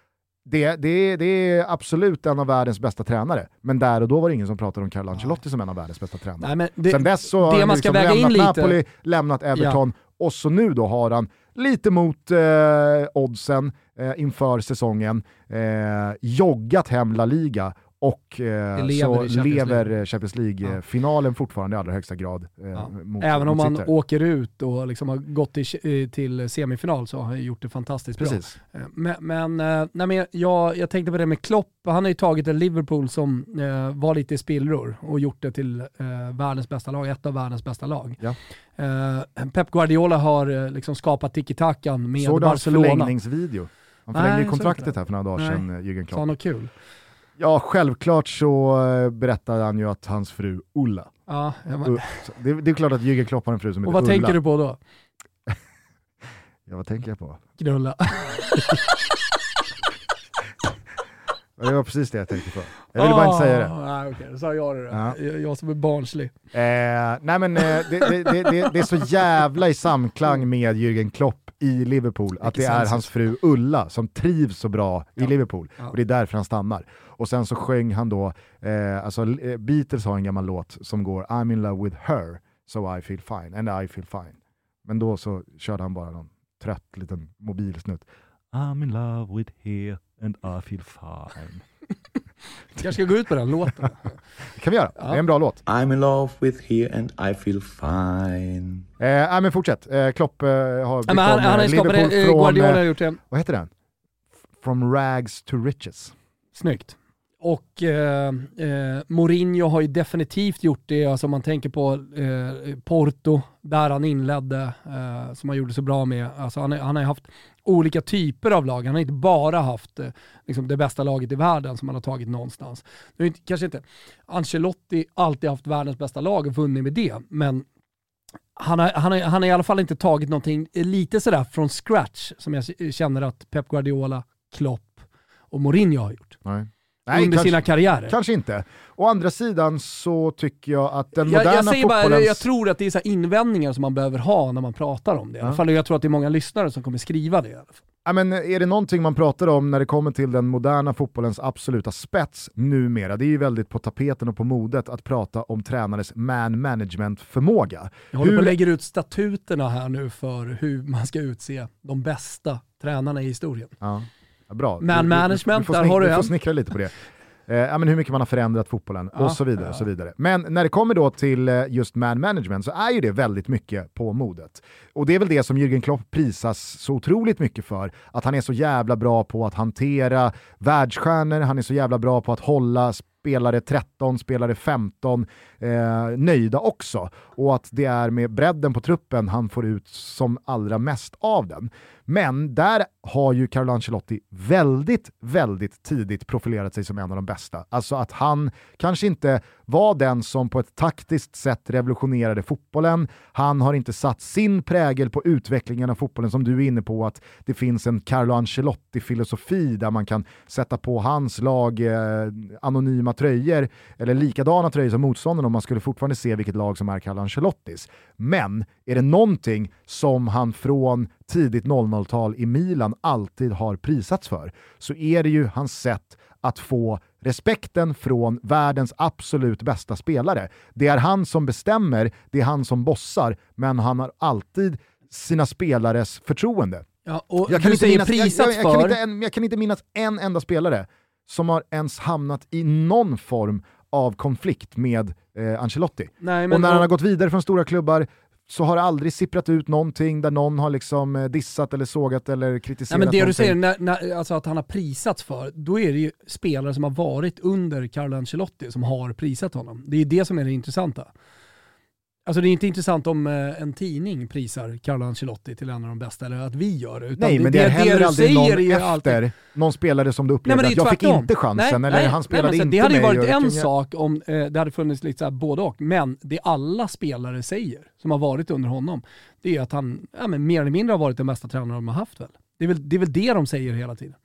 det, det, det är absolut en av världens bästa tränare. Men där och då var det ingen som pratade om Carlo Ancelotti som en av världens bästa tränare. Nej, men det, Sen dess så har han liksom lämnat Napoli, lämnat Everton och så nu då har han lite mot eh, oddsen eh, inför säsongen eh, joggat hem La Liga och eh, lever så Champions lever League. eh, Champions League Ja. finalen fortfarande i allra högsta grad. Eh, Ja. mot, Även om man åker ut och liksom har gått till, eh, till semifinal så har han gjort det fantastiskt bra. Precis. Eh, Men, men, nej, men jag, jag tänkte på det med Klopp, han har ju tagit ett Liverpool som eh, var lite i spillror och gjort det till världens bästa lag, ett av världens bästa lag. Ja. Pep Guardiola har liksom skapat tiki-takan med Såg du hans Barcelona. förlängningsvideo? Han förlängde såg kontraktet här för några dagar sedan, Jürgen Så Klopp. han har kul. Ja, självklart så eh, berättade han ju att hans fru Ulla, Ja, bara- U- så det, det är klart att Jürgen Klopp har en fru som och heter vad Ulla. tänker du på då? <laughs> Ja, vad tänker jag på? Knulla. <laughs> Det var precis det jag tänkte på. Jag ville bara inte säga det. Ah, Nej, okej, då sa jag det då. Ja. Jag, som är barnslig. Eh, nej men eh, det, det, det, det, det är så jävla i samklang med Jürgen Klopp i Liverpool att det är hans fru Ulla som trivs så bra i Ja. Liverpool Ja. och det är därför han stannar. Och sen så sjöng han då, eh, alltså eh, Beatles har en gammal låt som går I'm in love with her, so I feel fine, and I feel fine. Men då så körde han bara någon trött liten mobilsnutt. I'm in love with her and I feel fine. Kanske ska gå ut på den låten. Det kan vi göra, Ja. det är en bra låt. I'm in love with here and I feel fine. Eh, nej men fortsätt, eh, Klopp eh, har byggt men han, om, han har eh, skapat Liverpool det, eh, från, Guardiola har eh, gjort det. vad heter den? From rags to riches. Snyggt. Och eh, eh, Mourinho har ju definitivt gjort det, alltså om man tänker på eh, Porto, där han inledde, eh, som han gjorde så bra med. Alltså han, han har haft olika typer av lag. Han har inte bara haft eh, liksom, det bästa laget i världen som han har tagit någonstans. Nu är kanske inte Ancelotti alltid haft världens bästa lag och vunnit med det, men han har, han, har, han har i alla fall inte tagit någonting eh, lite sådär från scratch som jag känner att Pep Guardiola, Klopp och Mourinho har gjort. Nej. Nej, under kanske, sina karriärer. Kanske inte. Å andra sidan så tycker jag att den moderna jag, jag säger fotbollens... Bara, jag tror att det är så invändningar som man behöver ha när man pratar om det. I alla fall, jag tror att det är många lyssnare som kommer skriva det. Ja, men är det någonting man pratar om när det kommer till den moderna fotbollens absoluta spets numera, det är ju väldigt på tapeten och på modet att prata om tränares man management-förmåga. Jag håller hur... på att lägga ut statuterna här nu för hur man ska utse de bästa tränarna i historien. Ja. Ja, bra. Man management, du, du, du där har du en. Du får snickra lite på det. Eh, ja, men hur mycket man har förändrat fotbollen ja, och så vidare. Ja. Så vidare. Men när det kommer då till eh, just man management så är ju det väldigt mycket på modet. Och det är väl det som Jürgen Klopp prisas så otroligt mycket för. Att han är så jävla bra på att hantera världsstjärnor, han är så jävla bra på att hålla spelare 13, spelare 15 eh, nöjda också. Och att det är med bredden på truppen han får ut som allra mest av den. Men där har ju Carlo Ancelotti väldigt, väldigt tidigt profilerat sig som en av de bästa. Alltså att han kanske inte var den som på ett taktiskt sätt revolutionerade fotbollen. Han har inte satt sin prägel på utvecklingen av fotbollen som du är inne på, att det finns en Carlo Ancelotti-filosofi där man kan sätta på hans lag eh, anonyma tröjor, eller likadana tröjor som motståndaren om man skulle fortfarande se vilket lag som är Carlo Ancelottis. Men är det någonting som han från tidigt 00-tal i Milan alltid har prisats för, så är det ju hans sätt att få respekten från världens absolut bästa spelare. Det är han som bestämmer, det är han som bossar, men han har alltid sina spelares förtroende. Ja, och jag, kan inte minnas, jag, jag, jag, kan inte, jag kan inte minnas en enda spelare som har ens hamnat i någon form av konflikt med eh, Ancelotti. Nej, och när han har gått vidare från stora klubbar så har det aldrig sipprat ut någonting där någon har liksom eh, dissat eller sågat eller kritiserat Nej, men Det någonting. du säger, när, när, alltså att han har prisats för, då är det ju spelare som har varit under Carlo Ancelotti som har prisat honom. Det är det som är det intressanta. Alltså det är inte intressant om eh, en tidning prisar Carlo Ancelotti till en av de bästa, eller att vi gör det. nej, men det, är heller det aldrig någon efter, alltid... någon spelare som du upplevde nej, att jag fick inte chansen, nej, eller nej, han spelade nej, inte Det hade ju varit en sak om eh, det hade funnits lite såhär både och, men det alla spelare säger, som har varit under honom, det är att han ja, men mer eller mindre har varit den bästa tränaren de har haft väl. Det är väl det, är väl det de säger hela tiden.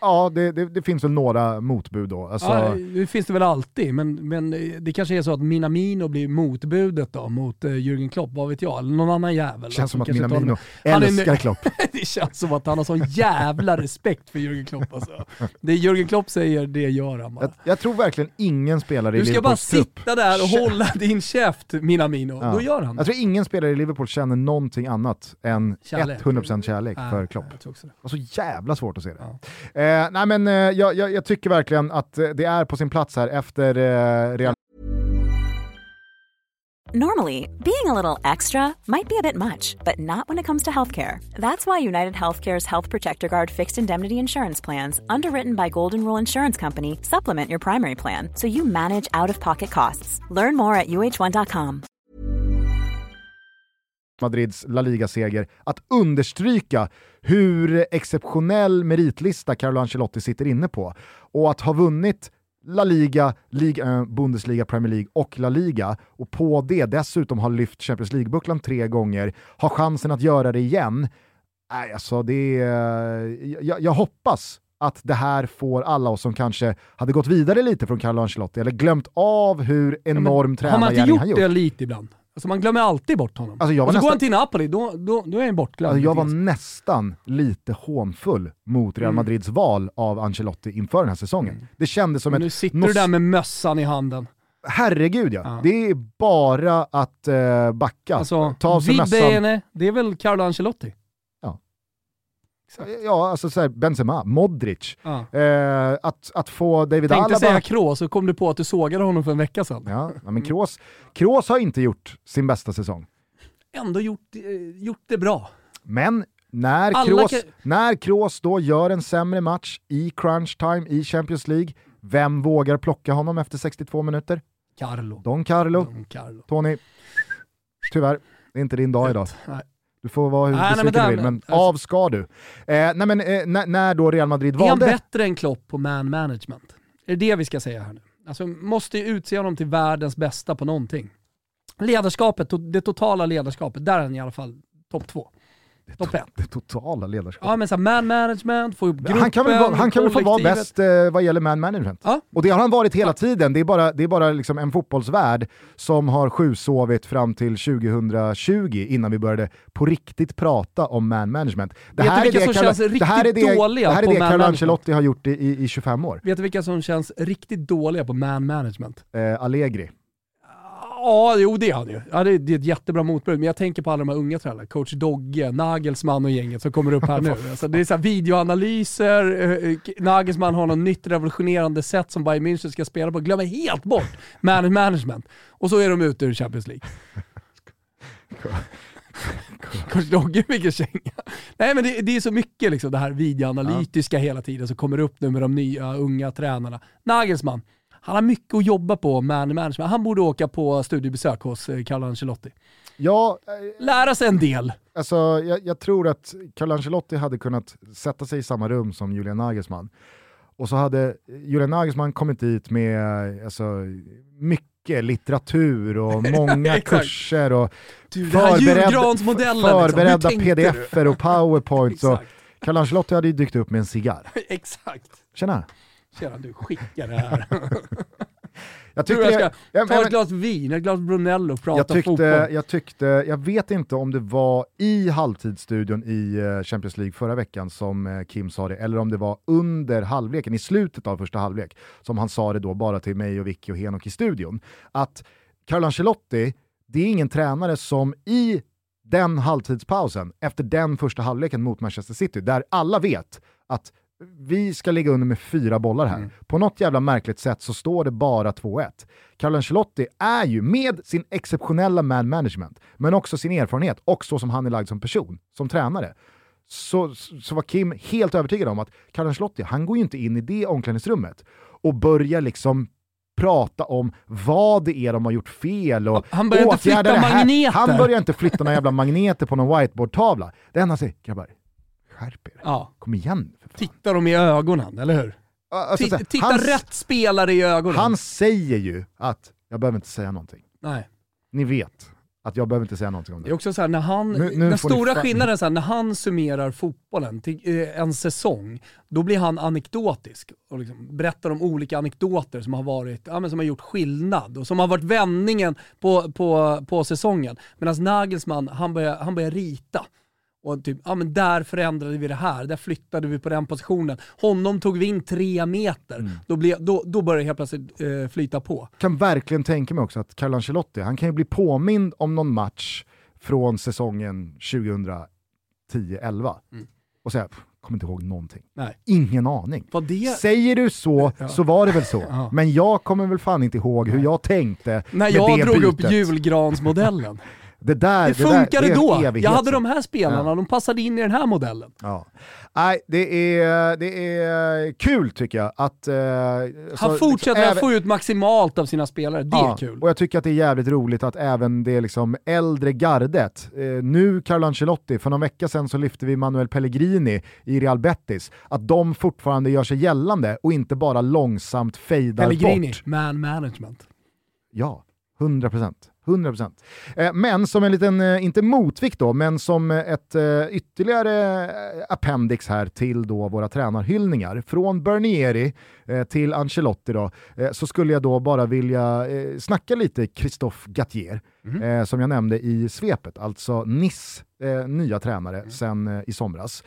Ja, det, det, det, finns väl några motbud då. Alltså... Ja, det finns det väl alltid, men, men det kanske är så att Minamino blir motbudet då mot uh, Jürgen Klopp, vad vet jag, eller någon annan jävel. Det känns som att Minamino älskar Klopp. <laughs> det känns som att han har sån jävla respekt för Jürgen Klopp alltså. Det Jürgen Klopp säger, det gör han bara. Jag, jag tror verkligen ingen spelare i Liverpools trupp... Du ska bara sitta där och hålla din käft Minamino, ja. då gör han det. Jag tror ingen spelare i Liverpool känner någonting annat än kärlek. 100% kärlek för Klopp. Det var så jävla svårt att se det. Ja. Eh, nej men eh, jag, jag, jag, tycker verkligen att eh, det är på sin plats här efter eh, Real Normally, being a little extra might be a bit much, but not when it comes to healthcare. That's why United Healthcare's Health Protector Guard fixed indemnity insurance plans, underwritten by Golden Rule Insurance Company, supplement your primary plan so you manage out of pocket costs. Learn more at uh1.com. Madrids La Liga-seger, att understryka hur exceptionell meritlista Carlo Ancelotti sitter inne på. Och att ha vunnit La Liga, Liga, Bundesliga, Premier League och La Liga och på det dessutom ha lyft Champions League-bucklan tre gånger, ha chansen att göra det igen. Nej, alltså det är, jag, jag hoppas att det här får alla oss som kanske hade gått vidare lite från Carlo Ancelotti eller glömt av hur enorm ja, tränargärning han gjort. Har man inte gjort det lite ibland? Alltså man glömmer alltid bort honom. Alltså jag och så nästan... går han till Napoli, då, då, då är han bortglömd. Alltså jag var nästan lite hånfull mot Real mm. Madrids mm. val av Ancelotti inför den här säsongen. Mm. Det kändes som Men ett... Nu sitter du där med mössan i handen. Herregud ja. ja. Det är bara att uh, backa. Alltså, Ta av sig mössan. det är väl Carlo Ancelotti? Exakt. Ja, alltså så här, Benzema, Modric. Ja. Eh, att, att få David Tänkte Alaba... säga Kroos, så kom du på att du sågade honom för en vecka sedan. Ja, men Kroos, Kroos har inte gjort sin bästa säsong. Ändå gjort, eh, gjort det bra. Men när Kroos, kan... när Kroos då gör en sämre match i crunch time i Champions League, vem vågar plocka honom efter 62 minuter? Carlo. Don Carlo. Don Carlo. Tony, tyvärr, det är inte din dag idag. Nej. Du får vara hur Nej, besviken du vill, men alltså- av ska du. Eh, nej, men, eh, när, när då Real Madrid Är han valde... bättre än Klopp på man management? Är det det vi ska säga här nu? Alltså måste ju utse honom till världens bästa på någonting. Ledarskapet, det totala ledarskapet, där är han i alla fall topp två. Topp ett. Det totala ledarskapet. Ja men såhär man management, få ihop gruppen, han kan väl, vara- han kan väl få vara bäst eh, vad gäller man management. Ja. Och det har han varit hela tiden. Det är bara, det är bara liksom en fotbollsvärld som har sjusovit fram till 2020 innan vi började på riktigt prata om man management. Det Vet du vilka som Carlo- känns det här är det, Det här är det Carlo? Ancelotti har gjort i, i, i 25 år. Vet du vilka som känns riktigt dåliga på man management? Eh, Allegri. Ja, jo det är han ju. Ja, det, det är ett jättebra motbud, men jag tänker på alla de här unga tränarna. Coach Dogge, Nagelsmann och gänget som kommer upp här nu. <laughs> Alltså, det är så videoanalyser, eh, eh, Nagelsmann har något nytt revolutionerande sätt som Bayern München ska spela på. Glömmer helt bort man <laughs> management. Och så är de ute ur Champions League. <laughs> Coach Dogge fick känga. Nej men det, det är så mycket liksom det här videoanalytiska hela tiden som kommer upp nu med de nya unga tränarna. Nagelsmann, han har mycket att jobba på man management. Han borde åka på studiebesök hos eh, Carlo Ancelotti. Ja, eh, Lära sig en del. alltså, jag, jag tror att Carlo Ancelotti hade kunnat sätta sig i samma rum som Julian Nagelsmann. Och så hade Julian Nagelsmann kommit dit med alltså, mycket litteratur och <laughs> många kurser och Du, Förbered- liksom. förberedda du? pdf-er och <laughs> powerpoints. och. Carlo Ancelotti hade ju dykt upp med en cigarr. <laughs> Exakt. Tjena! Tjena du, skicka det här. <laughs> Jag tyckte, jag jag, ska jag, ta ett glas vin, ett glas Brunello och prata jag, tyckte, fotboll. jag tyckte, jag vet inte om det var i halvtidsstudion i eh, Champions League förra veckan som eh, Kim sa det, eller om det var under halvleken, i slutet av första halvlek, som han sa det då bara till mig och Vicky och Henok i studion, att Carlo Ancelotti, det är ingen tränare som i den halvtidspausen, efter den första halvleken mot Manchester City, där alla vet att vi ska ligga under med fyra bollar här. Mm. På något jävla märkligt sätt så står det bara 2-1. Carlo Ancelotti är ju med sin exceptionella man management, men också sin erfarenhet och så som han är lagd som person, som tränare, så, så var Kim helt övertygad om att Carlo Ancelotti, han går ju inte in i det omklädningsrummet och börjar liksom prata om vad det är de har gjort fel och Han börjar inte åtgärda flytta det här. magneter. Han börjar inte flytta några jävla magneter på någon whiteboardtavla. Det enda han säger, grabbar, skärp er. Ja, Kom igen för fan. titta dem i ögonen, eller hur? Alltså, här, titta han, rätt spelare i ögonen. Han säger ju att jag behöver inte säga någonting. Nej. Ni vet att jag behöver inte säga någonting om Det är det. också så här, när han, Nu- nu den ni stora fan- skillnaden är så här, när han summerar fotbollen till eh, en säsong, då blir han anekdotisk och liksom berättar om olika anekdoter som har, varit, ja, men som har gjort skillnad och som har varit vändningen på, på, på säsongen. Medan Nagelsmann, han börjar, han börjar rita. Och typ, ja men där förändrade vi det här, där flyttade vi på den positionen. Honom tog vi in tre meter. Mm. Då, blev, då, då börjar det helt plötsligt eh, flyta på. kan verkligen tänka mig också att Carlo Ancelotti, han kan ju bli påmind om någon match från säsongen 2010-11 Mm. och säga, "Pff, kommer inte ihåg någonting. Nej. Ingen aning. Det... Säger du så, Ja. så var det väl så. <laughs> Ja. Men jag kommer väl fan inte ihåg hur jag tänkte När jag drog upp bytet. julgransmodellen. <laughs> Det, där, Det där, funkade det är en då. Jag hade de här spelarna, Ja. de passade in i den här modellen. Ja. Nej, det är, det är kul tycker jag att... Eh, Han så- fortsätter även- att få ut maximalt av sina spelare, det är Ja, kul. Och jag tycker att det är jävligt roligt att även det liksom äldre gardet, eh, nu Carlo Ancelotti, för någon vecka sedan så lyfte vi Manuel Pellegrini i Real Betis, att de fortfarande gör sig gällande och inte bara långsamt fejdar Pellegrini, bort. man management. Ja, 100 procent. 100%. Eh, men som en liten, eh, inte motvikt då, men som eh, ett ytterligare appendix här till då våra tränarhyllningar, från Bernieri till Ancelotti då, så skulle jag då bara vilja snacka lite Christophe Gattier, eh, som jag nämnde i svepet, alltså Niss nya tränare sen eh, i somras.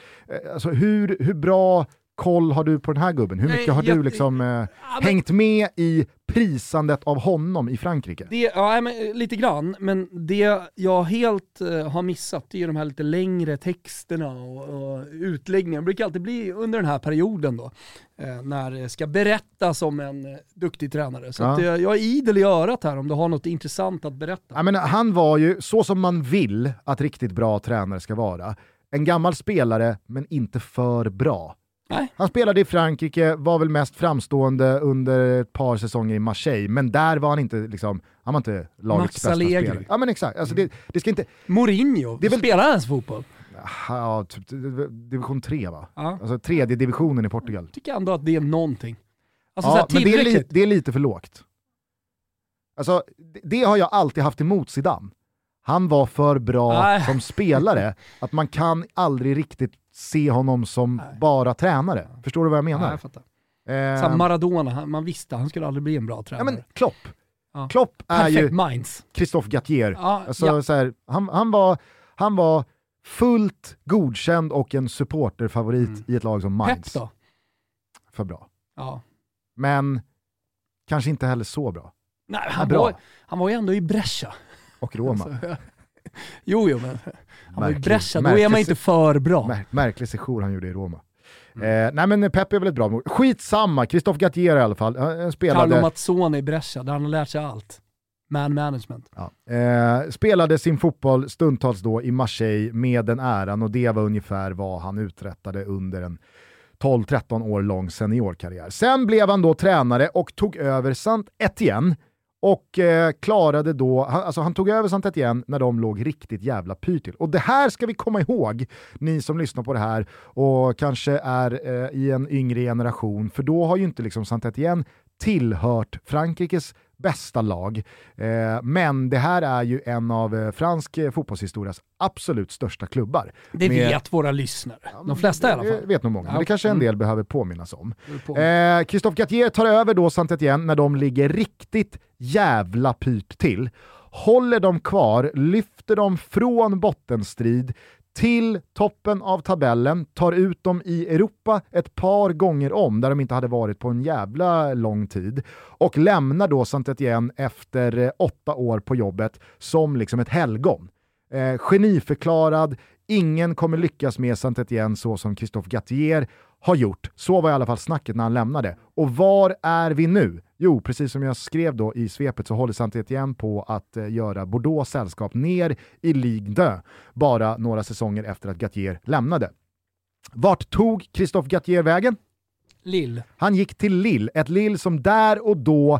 Alltså hur, hur bra koll har du på den här gubben? Hur Nej, mycket har jag- du liksom eh, men- hängt med i prisandet av honom i Frankrike? Det, ja, men, eh, lite grann, men det jag helt eh, har missat det är de här lite längre texterna och, och utläggningarna. Det brukar alltid bli under den här perioden då, eh, när det ska berättas om en eh, duktig tränare. Så Ja. att, eh, jag är idel i örat här om du har något intressant att berätta. Ja, men han var ju, så som man vill att riktigt bra tränare ska vara, en gammal spelare men inte för bra. Nej. Han spelade i Frankrike, var väl mest framstående under ett par säsonger i Marseille, men där var han inte, liksom, han var inte lagets bästa Allegri. spelare. Ja men exakt, alltså det, det ska inte... Mourinho, Det väl- spelar han ens fotboll? Ja, typ, division 3 va? Ja. Alltså tredje divisionen i Portugal. tycker ändå att det är någonting. Alltså ja, men det är, li, det är lite för lågt. Alltså, det, det har jag alltid haft emot Zidane. Han var för bra Nej. som spelare, att man kan aldrig riktigt se honom som Nej. bara tränare. Förstår du vad jag Ja, menar? jag fattar. Eh, Maradona, man visste han skulle aldrig bli en bra ja, tränare. men Klopp. Ja. Klopp är Perfect ju minds. Christophe Gattier. Ja, Alltså, ja. så här, han, han, var, han var fullt godkänd och en supporterfavorit Mm. i ett lag som Pep Mainz. då? För bra. Ja. Men kanske inte heller så bra. Nej, han, bra. var, han var ju ändå i Brescia. Och Roma. <laughs> Alltså, jo, jo, men han var Märklig- Brescia, då är man inte för bra. Mär, märklig sejour han gjorde i Roma. Mm. Eh, nej men Pep är väl ett bra mål. Skitsamma, Christophe Gattier i alla fall. Han spelade, Carlo Mazzone i Brescia, där han har lärt sig allt. Man management. ja, eh, spelade sin fotboll stundtals då i Marseille med den äran och det var ungefär vad han uträttade under en 12-13 år lång seniorkarriär. Sen blev han då tränare och tog över Saint Etienne och eh, klarade då, han, alltså han tog över Saint igen när de låg riktigt jävla pyrt till. Och det här ska vi komma ihåg, ni som lyssnar på det här och kanske är eh, i en yngre generation, för då har ju inte liksom Saint igen tillhört Frankrikes bästa lag. Eh, men det här är ju en av eh, fransk eh, fotbollshistorias absolut största klubbar. Det Med- vet våra lyssnare. De flesta i alla det fall. vet nog många, men det kanske en Mm. del behöver påminnas om. Christophe Gattier tar över då Saint Etienne när de ligger riktigt jävla pyrt till. Håller de kvar, lyfter dem från bottenstrid till toppen av tabellen, tar ut dem i Europa ett par gånger om, där de inte hade varit på en jävla lång tid, och lämnar då Saint Etienne efter eh, åtta år på jobbet som liksom ett helgon. Eh, geniförklarad, ingen kommer lyckas med Saint Etienne så som Christophe Gattier har gjort. Så var i alla fall snacket när han lämnade. Och var är vi nu? Jo, precis som jag skrev då i svepet så håller Saint Etienne på att eh, göra Bordeaux sällskap ner i Ligue 2, bara några säsonger efter att Gattier lämnade. Vart tog Christophe Gattier vägen? Lill. Han gick till Lille, ett Lille som där och då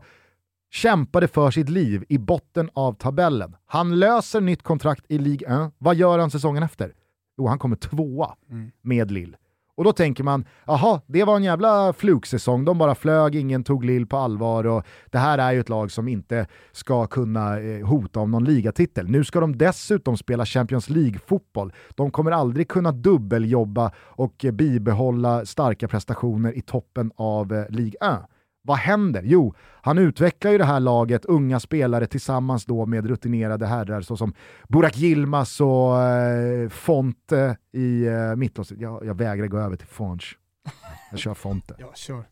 kämpade för sitt liv i botten av tabellen. Han löser nytt kontrakt i Ligue 1. Vad gör han säsongen efter? Jo, han kommer tvåa med Lille. Och då tänker man, jaha, det var en jävla fluksäsong, de bara flög, ingen tog Lille på allvar och det här är ju ett lag som inte ska kunna eh, hota om någon ligatitel. Nu ska de dessutom spela Champions League-fotboll. De kommer aldrig kunna dubbeljobba och eh, bibehålla starka prestationer i toppen av eh, Ligue 1. Vad händer? Jo, han utvecklar ju det här laget, unga spelare tillsammans då med rutinerade herrar såsom Burak Yilmaz och eh, Fonte i eh, mittlåset. Jag, jag vägrar gå över till Fonch. Jag kör Fonte. <laughs> Ja, kör.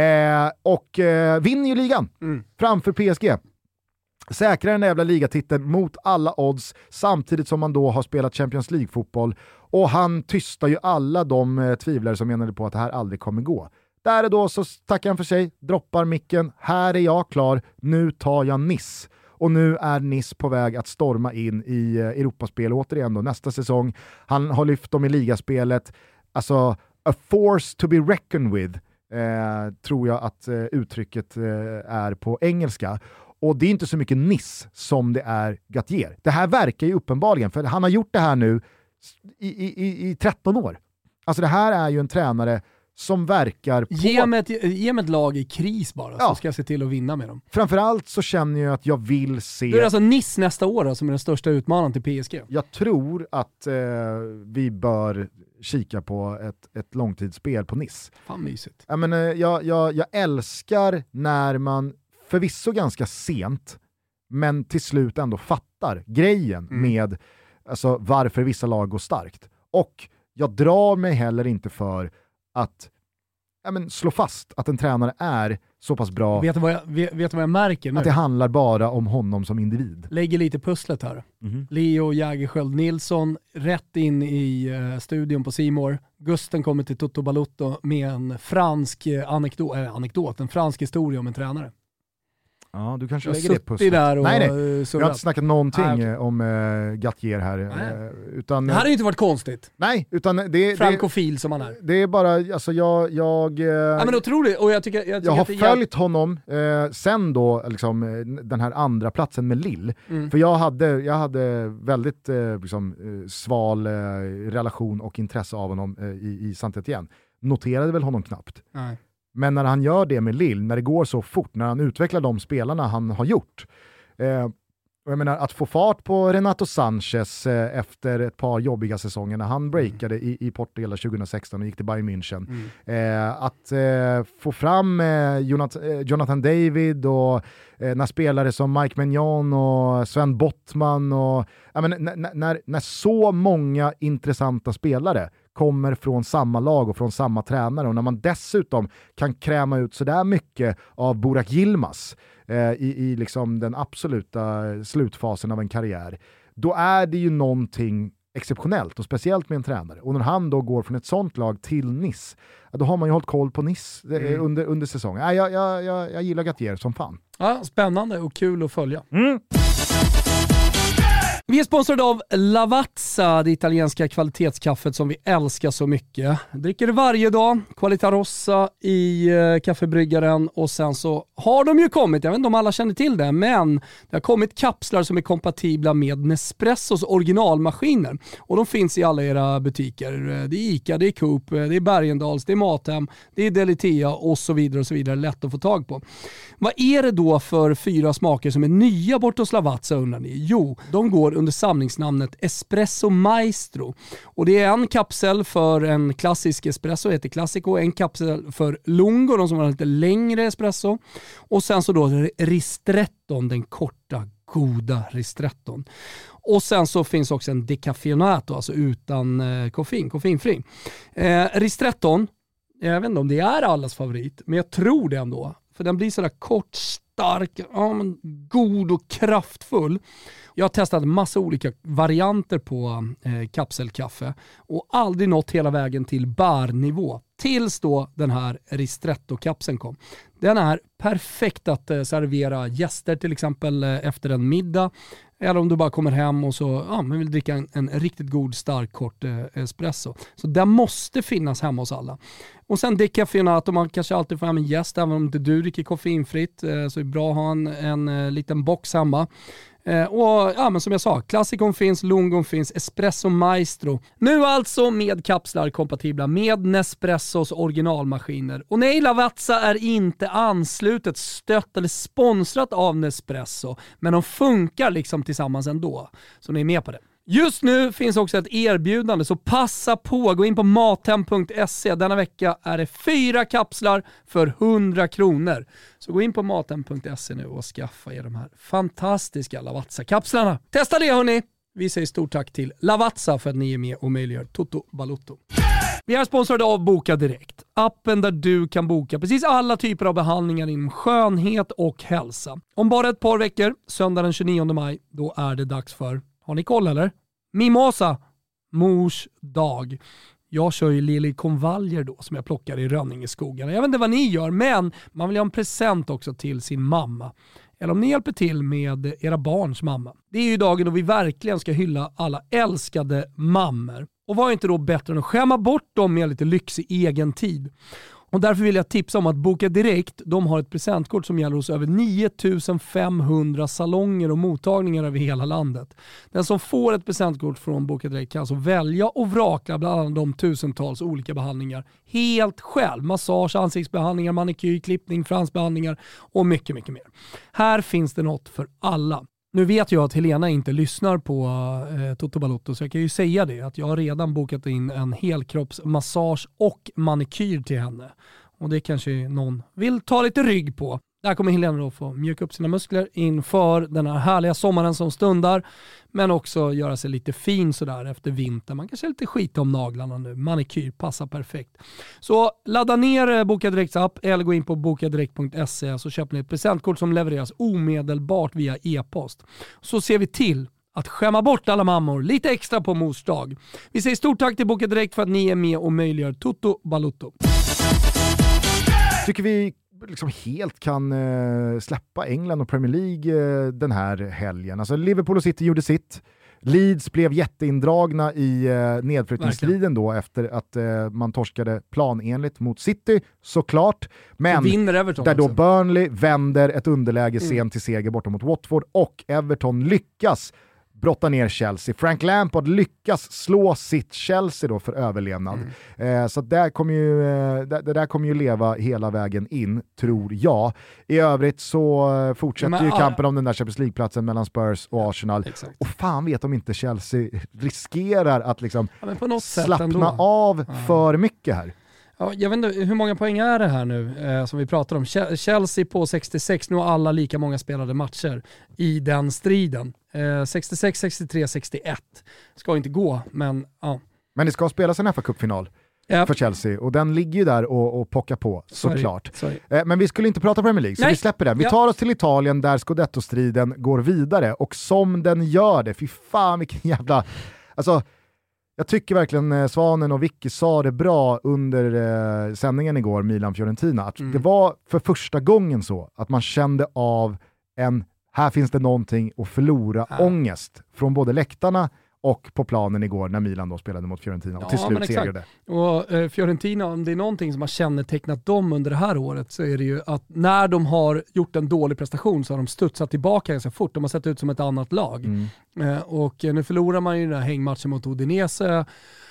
Eh, och eh, vinner ju ligan Mm. framför PSG. Säkrar den jävla ligatiteln mot alla odds samtidigt som man då har spelat Champions League-fotboll och han tystar ju alla de eh, tvivlare som menade på att det här aldrig kommer gå. Där och då så tackar han för sig, droppar micken, här är jag klar, nu tar jag Nice. Och nu är Nice på väg att storma in i eh, Europaspel återigen då nästa säsong. Han har lyft dem i ligaspelet. Alltså, a force to be reckoned with, eh, tror jag att eh, uttrycket eh, är på engelska. Och det är inte så mycket Nice som det är Gattier. Det här verkar ju uppenbarligen, för han har gjort det här nu i, i, i- i 13 år. Alltså det här är ju en tränare som verkar på... Ge mig, ett, ge mig ett lag i kris bara, Ja. så ska jag se till att vinna med dem. Framförallt så känner jag att jag vill se... Då är det alltså Nice nästa år då, som är den största utmanaren till PSG. Jag tror att eh, vi bör kika på ett, ett långtidsspel på Nice. Fan mysigt. Jag, menar, jag, jag, jag älskar när man förvisso ganska sent, men till slut ändå fattar grejen Mm. med alltså, varför vissa lag går starkt. Och jag drar mig heller inte för att ja, men, slå fast att en tränare är så pass bra Vet, du vad jag, vet, vet vad jag märker nu? att det handlar bara om honom som individ. Lägger lite pusslet här. Leo Jägerskiöld Nilsson rätt in i eh, studion på Simor. Gusten kommer till Toto Balutto med en fransk eh, anekdot, äh, anekdot, en fransk historia om en tränare. Ja, du kanske Jag lägger det pusslet. där och nej, nej. eh, Jag har inte snackat någonting Nej, okej. eh, om uh, Gattier här. Eh, utan, Det hade ju inte varit konstigt. nej, utan det, det, Frankofil som han är. det är bara, alltså jag, jag, eh, Ja, men otroligt. Och jag tycker, jag tycker jag har följt honom eh, sen då, liksom, eh, den här andra platsen med Lill. Mm. För jag hade, jag hade väldigt eh, liksom, eh, sval eh, relation och intresse av honom eh, i, i saint Etienne. Noterade väl honom knappt. Nej. Men när han gör det med Lill, när det går så fort, när han utvecklar de spelarna han har gjort. Eh, och jag menar, att få fart på Renato Sanchez eh, efter ett par jobbiga säsonger när han breakade i, i Portugal 2016 och gick till Bayern München. Eh, att eh, få fram eh, Jonathan, eh, Jonathan David och eh, när spelare som Mike Mignon och Sven Bottman och ja, men, n- n- när, när så många intressanta spelare kommer från samma lag och från samma tränare och när man dessutom kan kräma ut sådär mycket av Burak Yilmaz eh, i, i liksom den absoluta slutfasen av en karriär, då är det ju någonting exceptionellt och speciellt med en tränare. Och när han då går från ett sånt lag till ja, då har man ju hållit koll på Nice eh, under, under säsongen. Ja, jag, jag, jag, jag gillar Gattier som fan. Ja, spännande och kul att följa. Mm. Vi är sponsrade av Lavazza, det italienska kvalitetskaffet som vi älskar så mycket. Dricker det varje dag, Qualita Rossa i eh, kaffebryggaren och sen så har de ju kommit, jag vet inte om alla känner till det, men det har kommit kapslar som är kompatibla med Nespressos originalmaskiner. Och de finns i alla era butiker. Eh, det är ICA, det är Coop, eh, det är Bergendahls, det är Mathem, det är Delitea och så vidare och så vidare. Lätt att få tag på. Vad är det då för fyra smaker som är nya bort hos Lavazza undrar ni? Jo, de går under samlingsnamnet Espresso Maestro. Och det är en kapsel för en klassisk espresso, heter Classico, en kapsel för Lungo, de som har lite längre espresso. Och sen så då Ristretton, den korta goda ristretton. Och sen så finns också en decaffeinato, alltså utan eh, koffein, koffeinfri. Eh, ristretton, jag vet inte om det är allas favorit, men jag tror det ändå. För den blir sådär kort, stark, ja, men god och kraftfull. Jag har testat massa olika varianter på eh, kapselkaffe och aldrig nått hela vägen till barnivå. Tills då den här Ristretto-kapseln kom. Den är perfekt att eh, servera gäster till exempel eh, efter en middag. Eller om du bara kommer hem och så ja, men vill dricka en, en riktigt god stark kort eh, espresso. Så den måste finnas hemma hos alla. Och sen decaffeinato, man kanske alltid får hem en gäst även om inte du dricker koffeinfritt. Eh, så det bra att ha en, en eh, liten box hemma. Eh, och ja, men som jag sa, klassikon finns, lungon finns, espresso maestro. Nu alltså med kapslar kompatibla med Nespressos originalmaskiner. Och nej, Lavazza är inte anslutet, stött eller sponsrat av Nespresso, men de funkar liksom tillsammans ändå. Så ni är med på det. Just nu finns också ett erbjudande, så passa på. Gå in på mathem.se. Denna vecka är det fyra kapslar för 100 kronor. Så gå in på mathem.se nu och skaffa er de här fantastiska Lavazza-kapslarna. Testa det hörni! Vi säger stort tack till Lavazza för att ni är med och möjliggör Toto Balutto. Vi är sponsrade av Boka Direkt. Appen där du kan boka precis alla typer av behandlingar inom skönhet och hälsa. Om bara ett par veckor, söndag den 29 maj, då är det dags för, har ni koll eller? Mimosa, mors dag. Jag kör ju liljekonvaljer då som jag plockar i Rönningeskogarna. Jag vet inte vad ni gör, men man vill ha en present också till sin mamma. Eller om ni hjälper till med era barns mamma. Det är ju dagen då vi verkligen ska hylla alla älskade mammor. Och vad är inte då bättre än att skämma bort dem med lite lyxig egen tid. Och därför vill jag tipsa om att Boka Direkt, de har ett presentkort som gäller hos över 9500 salonger och mottagningar över hela landet. Den som får ett presentkort från Boka Direkt kan alltså välja och vraka bland alla de tusentals olika behandlingar helt själv. Massage, ansiktsbehandlingar, manikyr, klippning, fransbehandlingar och mycket, mycket mer. Här finns det något för alla. Nu vet jag att Helena inte lyssnar på eh, Toto Balotto så jag kan ju säga det att jag har redan bokat in en helkroppsmassage och manikyr till henne. Och det kanske någon vill ta lite rygg på. Där kommer Helena då få mjuka upp sina muskler inför den här härliga sommaren som stundar. Men också göra sig lite fin sådär efter vintern. Man kanske är lite skit om naglarna nu. Manikyr passar perfekt. Så ladda ner eh, Boka Direkts app eller gå in på bokadirekt.se så köper ni ett presentkort som levereras omedelbart via e-post. Så ser vi till att skämma bort alla mammor lite extra på mors dag. Vi säger stort tack till Boka Direkt för att ni är med och möjliggör Toto Balutto. Tycker vi liksom helt kan eh, släppa England och Premier League eh, den här helgen. Alltså Liverpool och City gjorde sitt. Leeds blev jätteindragna i eh, nedflyttningsstriden då efter att eh, man torskade planenligt mot City, såklart. Men där då Burnley vänder ett underläge mm. sent till seger borta mot Watford och Everton lyckas brotta ner Chelsea. Frank Lampard lyckas slå sitt Chelsea då för överlevnad. Mm. Eh, så där kommer ju, eh, det, det, där kommer ju leva hela vägen in, tror jag. I övrigt så eh, fortsätter Men, ju kampen om den där Champions League-platsen mellan Spurs och Arsenal. Exakt. Och fan vet om inte Chelsea riskerar att liksom ja, slappna av för mycket här. Ja, jag vet inte, hur många poäng är det här nu eh, som vi pratar om? Chelsea på 66, nu har alla lika många spelade matcher i den striden. Eh, 66, 63, 61. Ska inte gå, men ja. Men det ska spelas en FA-cupfinal yep. för Chelsea och den ligger ju där och, och pockar på såklart. Sorry. Sorry. Eh, men vi skulle inte prata Premier League, så Nej. vi släpper den. Vi tar oss till Italien där scudetto-striden går vidare och som den gör det, fy fan vilken jävla... Alltså, jag tycker verkligen eh, Svanen och Vicky sa det bra under eh, sändningen igår, Milan-Fiorentina. Mm. Det var för första gången så att man kände av en, här finns det någonting att förlora, ja. ångest från både läktarna och på planen igår när Milan då spelade mot Fiorentina och ja, till slut segrade. Och eh, Fiorentina, om det är någonting som har kännetecknat dem under det här året så är det ju att när de har gjort en dålig prestation så har de studsat tillbaka ganska fort. De har sett ut som ett annat lag. Mm. Eh, och nu förlorar man ju den här hängmatchen mot Udinese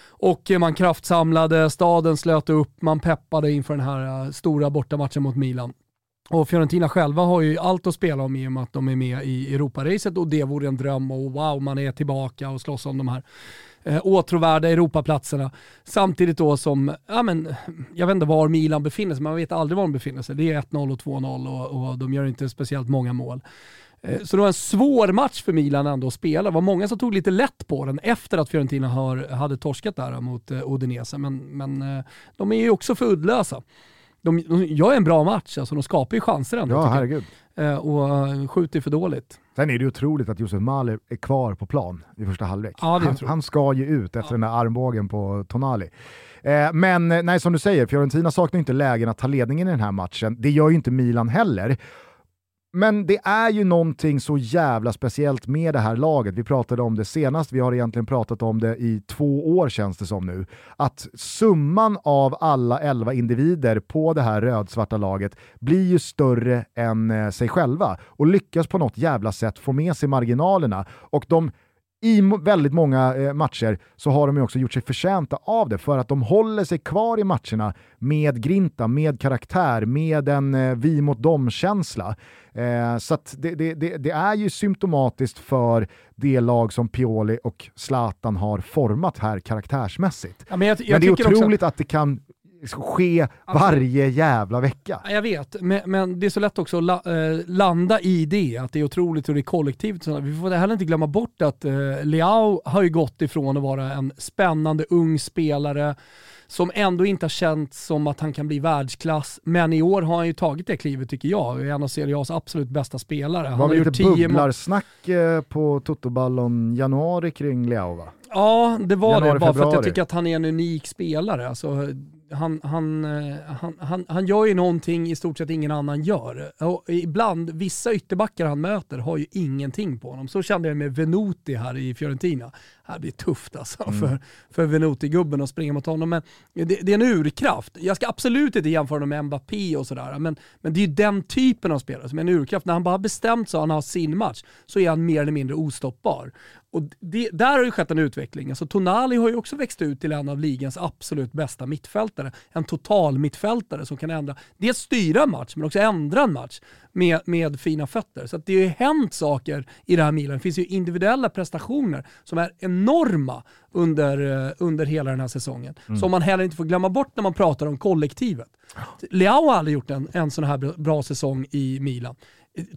och man kraftsamlade, staden slöt upp, man peppade inför den här eh, stora bortamatchen mot Milan. Och Fiorentina själva har ju allt att spela om i och med att de är med i Europaracet och det vore en dröm och wow, man är tillbaka och slåss om de här eh, åtråvärda Europaplatserna. Samtidigt då som, ja men, jag vet inte var Milan befinner sig, man vet aldrig var de befinner sig. Det är 1-0 och 2-0 och, och de gör inte speciellt många mål. Eh, så det var en svår match för Milan ändå att spela. Det var många som tog lite lätt på den efter att Fiorentina har, hade torskat där mot eh, men, men eh, de är ju också för uddlösa de, de gör en bra match, alltså de skapar ju chanser ändå. Ja, herregud. Eh, och uh, skjuter för dåligt. Sen är det otroligt att Josef Mahler är kvar på plan i första halvlek. Ja, han, han, ska ju ut efter ja. den där armbågen på Tonali. Eh, men eh, nej, som du säger, Fiorentina saknar inte lägen att ta ledningen i den här matchen. Det gör ju inte Milan heller. Men det är ju någonting så jävla speciellt med det här laget. Vi pratade om det senast, vi har egentligen pratat om det i två år känns det som nu. Att summan av alla elva individer på det här rödsvarta laget blir ju större än eh, sig själva och lyckas på något jävla sätt få med sig marginalerna. Och de i väldigt många eh, matcher så har de ju också gjort sig förtjänta av det för att de håller sig kvar i matcherna med grinta, med karaktär, med en eh, vi mot dem-känsla. Eh, så det, det, det, det, är ju symptomatiskt för det lag som Pioli och Zlatan har format här karaktärsmässigt. Ja, men, jag, jag men, det är otroligt också... att det kan ske varje jävla vecka. Jag vet, men, men, det är så lätt också att la, eh, landa i det, att det är otroligt hur det är kollektivt. Vi får heller inte glömma bort att eh, Leao har ju gått ifrån att vara en spännande ung spelare som ändå inte har känts som att han kan bli världsklass. Men i år har han ju tagit det klivet tycker jag. är en av Serie A's absolut bästa spelare. Det var väl lite bubblarsnack eh, på Totoballon januari kring Leao va? Ja, det var januari, det. Bara februari. för att jag tycker att han är en unik spelare. Alltså, han, han, eh, han, han, han gör ju någonting i stort sett ingen annan gör. Och ibland, vissa ytterbackar han möter har ju ingenting på honom. Så kände jag med Venuti här i Fiorentina. Det här blir tufft alltså mm. för, för Venuti-gubben att springa mot honom. Men det, det, är en urkraft. Jag ska absolut inte jämföra honom med Mbappé och sådär, men, men det är ju den typen av spelare som är en urkraft. När han bara har bestämt sig och han har sin match så är han mer eller mindre ostoppbar. Och det, där har ju skett en utveckling. Alltså Tonali har ju också växt ut till en av ligans absolut bästa mittfältare. En total mittfältare som kan ändra, dels styra en match men också ändra en match med, med fina fötter. Så det har ju hänt saker i det här Milan. Det finns ju individuella prestationer som är enorma under, eh, under hela den här säsongen. Mm. Som man heller inte får glömma bort när man pratar om kollektivet. Leao har aldrig gjort en, en sån här bra säsong i Milan.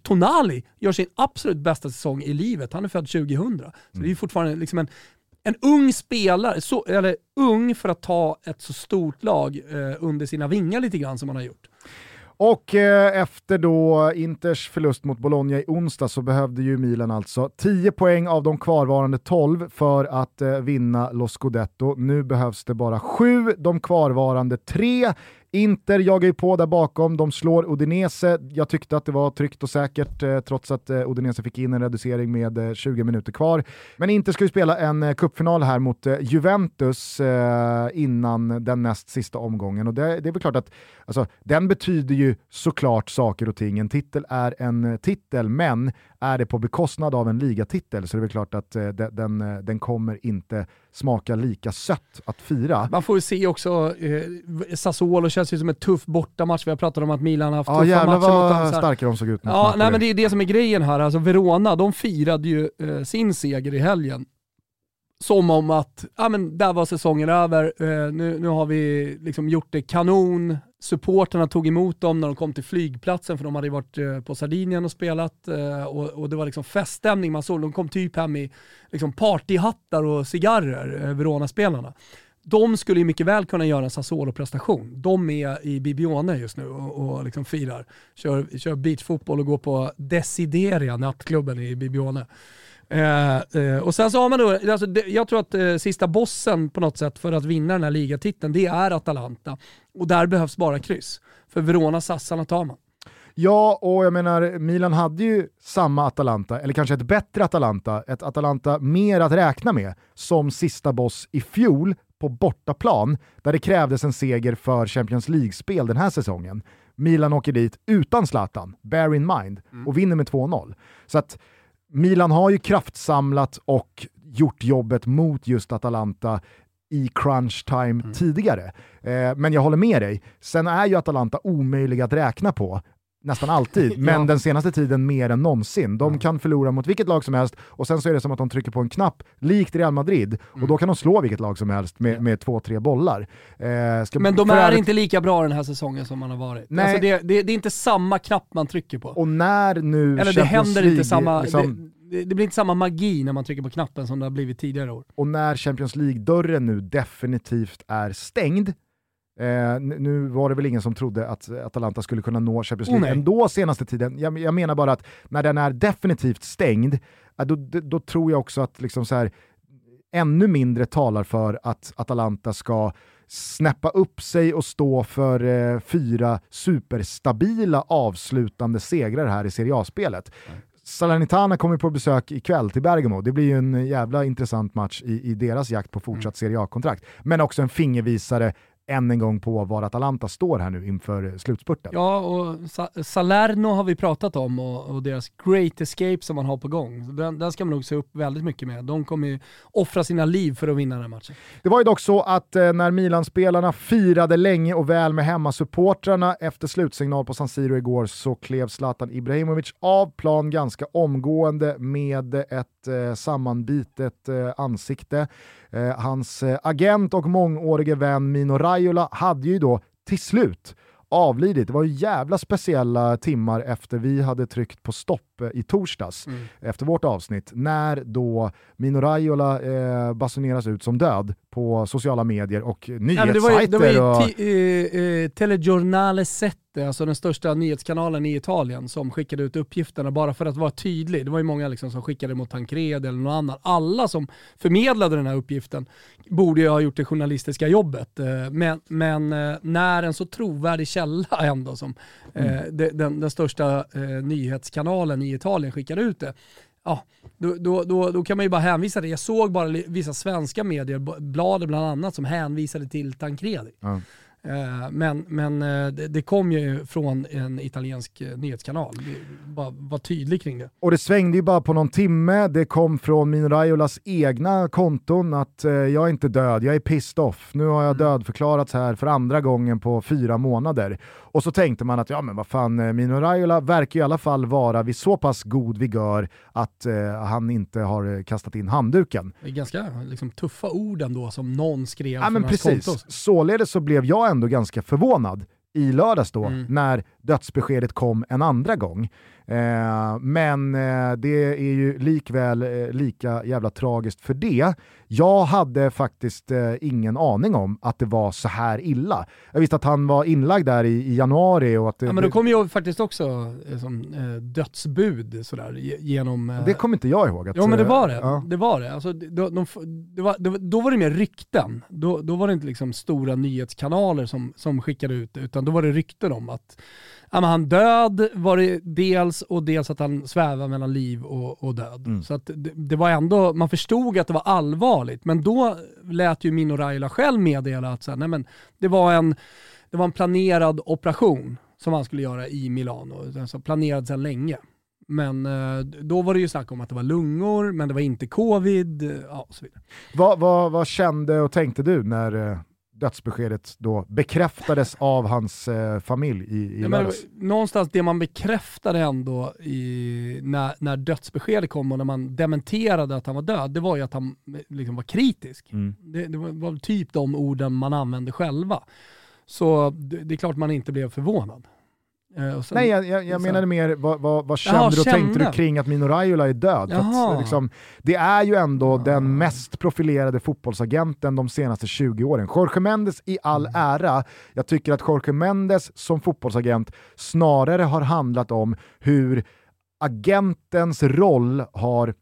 Tonali gör sin absolut bästa säsong i livet. Han är född 2000. Så det är mm. fortfarande liksom en, en ung spelare, så, eller ung för att ta ett så stort lag eh, under sina vingar lite grann som han har gjort. Och eh, efter då Inters förlust mot Bologna i onsdag så behövde ju Milan alltså 10 poäng av de kvarvarande 12 för att eh, vinna Lo Scudetto. Nu behövs det bara 7, de kvarvarande 3 Inter jagar ju på där bakom, de slår Udinese. Jag tyckte att det var tryggt och säkert eh, trots att eh, Udinese fick in en reducering med eh, 20 minuter kvar. Men Inter ska ju spela en eh, cupfinal här mot eh, Juventus eh, innan den näst sista omgången och det, det är väl klart att alltså, den betyder ju såklart saker och ting. En titel är en eh, titel, men är det på bekostnad av en ligatitel så är det väl klart att eh, de- den, eh, den kommer inte smaka lika sött att fira. Man får ju se också, eh, Sassuolo känns ju som en tuff bortamatch. Vi har pratat om att Milan har haft Ja tuffa jävlar matcher mot vad dem. så starka de såg ut mot Ja, nej, men det är det som är grejen här. Alltså Verona, de firade ju eh, sin seger i helgen. Som om att, ja men där var säsongen över, eh, nu, nu har vi liksom gjort det kanon. Supporterna tog emot dem när de kom till flygplatsen för de hade ju varit eh, på Sardinien och spelat eh, och, och det var liksom feststämning. Man såg, de kom typ hem i liksom partyhattar och cigarrer, eh, Verona-spelarna. De skulle ju mycket väl kunna göra en Sassuolo-prestation. De är i Bibione just nu och, och liksom firar. Kör, kör beachfotboll och går på Desideria, nattklubben i Bibione. Eh, eh, och sen så har man då, alltså, det, jag tror att eh, sista bossen på något sätt för att vinna den här ligatiteln, det är Atalanta. Och där behövs bara kryss. För Verona Sassarna tar man. Ja, och jag menar, Milan hade ju samma Atalanta, eller kanske ett bättre Atalanta, ett Atalanta mer att räkna med, som sista boss i fjol på bortaplan, där det krävdes en seger för Champions League-spel den här säsongen. Milan åker dit utan Zlatan, bear in mind, och vinner med 2-0. Så att Milan har ju kraftsamlat och gjort jobbet mot just Atalanta i crunch time tidigare. Eh, men jag håller med dig, sen är ju Atalanta omöjliga att räkna på nästan alltid, <laughs> men Ja. den senaste tiden mer än någonsin. De kan förlora mot vilket lag som helst och sen så är det som att de trycker på en knapp, likt Real Madrid, Mm. och då kan de slå vilket lag som helst med, med två, tre bollar. Eh, Men de är inte lika bra den här säsongen som man har varit. Nej. Alltså det, det, det är inte samma knapp man trycker på. Och när nu Eller det Champions händer League, inte samma, liksom, det, det blir inte samma magi när man trycker på knappen som det har blivit tidigare år. och när Champions League-dörren nu definitivt är stängd, eh, nu var det väl ingen som trodde att Atalanta skulle kunna nå Champions Oh, League nej. ändå senaste tiden. Jag, jag menar bara att när den är definitivt stängd, ja, då, då, då tror jag också att liksom så här, ännu mindre talar för att Atalanta ska snäppa upp sig och stå för eh, fyra superstabila avslutande segrar här i Serie A-spelet. Salernitana kommer på besök ikväll till Bergamo. Det blir ju en jävla intressant match i, i deras jakt på fortsatt Serie A-kontrakt. Men också en fingervisare än en gång på var Atalanta står här nu inför slutspurten. Ja, och Sa- Salerno har vi pratat om och, och deras great escape som man har på gång. Den, den ska man nog se upp väldigt mycket med. De kommer ju offra sina liv för att vinna den här matchen. Det var ju dock så att eh, när Milan-spelarna firade länge och väl med hemmasupportrarna efter slutsignal på San Siro igår så klev Zlatan Ibrahimovic av plan ganska omgående med ett eh, sammanbitet eh, ansikte. Eh, hans eh, agent och mångårige vän Mino Raiola hade ju då till slut avlidit. Det var ju jävla speciella timmar efter vi hade tryckt på stopp eh, i torsdags efter vårt avsnitt, när då Mino Raiola eh, basuneras ut som död på sociala medier och Nej, men det var ju, det nyhetssajter. var och... ju ti, eh, eh, Telegiornale Alltså den största nyhetskanalen i Italien, som skickade ut uppgifterna bara för att vara tydlig. Det var ju många liksom som skickade mot Tancredi eller någon annan. Alla som förmedlade den här uppgiften borde ju ha gjort det journalistiska jobbet. Eh, Men, men eh, när en så trovärdig källa ändå som eh, de- den, den största nyhetskanalen i Italien skickade ut det, ja, då, då, då, då kan man ju bara hänvisa det. Jag såg bara vissa svenska medier, Bladet bland annat, som hänvisade till Tancredi. Ja. Eh, Men, men eh, det, kom ju från en italiensk eh, nyhetskanal. Bara var tydlig kring det. Och det svängde ju bara på någon timme, det kom från Mino Raiolas egna konton att jag är inte död, jag är pissed off. Nu har jag Mm. dödförklarats här för andra gången på fyra månader. Och så tänkte man att ja men vad fan, eh, Mino Raiola verkar i alla fall vara vid så pass god vigör att eh, han inte har eh, kastat in handduken. Det är ganska liksom, tuffa ord ändå som någon skrev Ja men precis, således så blev jag ändå ganska förvånad i lördags då, Mm. när dödsbeskedet kom en andra gång. Eh, men eh, det är ju likväl eh, lika jävla tragiskt för det. Jag hade faktiskt eh, ingen aning om att det var så här illa. Jag visste att han var inlagd där i, i januari och att... ja, men då kom ju faktiskt också eh, som eh, dödsbud sådär genom... det kommer inte jag ihåg. Att, ja men det var det. Ja. Det var det. Alltså, de, de, det var, då var det mer rykten. Då, då var det inte liksom stora nyhetskanaler som, som skickade ut det, utan då var det rykten om att ja, men han död var det dels och dels att han svävar mellan liv och, och död. Mm. Så att det, det, var ändå, man förstod att det var allvarligt, men då lät ju Mino Raila själv meddela att så här, nej, men det, var en, det var en planerad operation som han skulle göra i Milano, alltså planerad sedan länge. Men eh, då var det ju snack om att det var lungor, men det var inte covid, ja, och så vidare. Vad, vad, vad kände och tänkte du när eh, dödsbeskedet då bekräftades av hans eh, familj i, i men, Någonstans det man bekräftade ändå i, när, när dödsbeskedet kom och när man dementerade att han var död, det var ju att han liksom var kritisk. Mm. Det, det var, var, typ de orden man använde själva. Så det, det är klart man inte blev förvånad. Eh, sen, Nej, jag, jag, jag menade mer, vad, vad, vad kände Jaha, du och kände. tänkte du kring att Mino Raiola är död? Att, liksom, det är ju ändå Jaha. den mest profilerade fotbollsagenten de senaste 20 åren. Jorge Mendes i all mm. ära, jag tycker att Jorge Mendes som fotbollsagent snarare har handlat om hur agentens roll har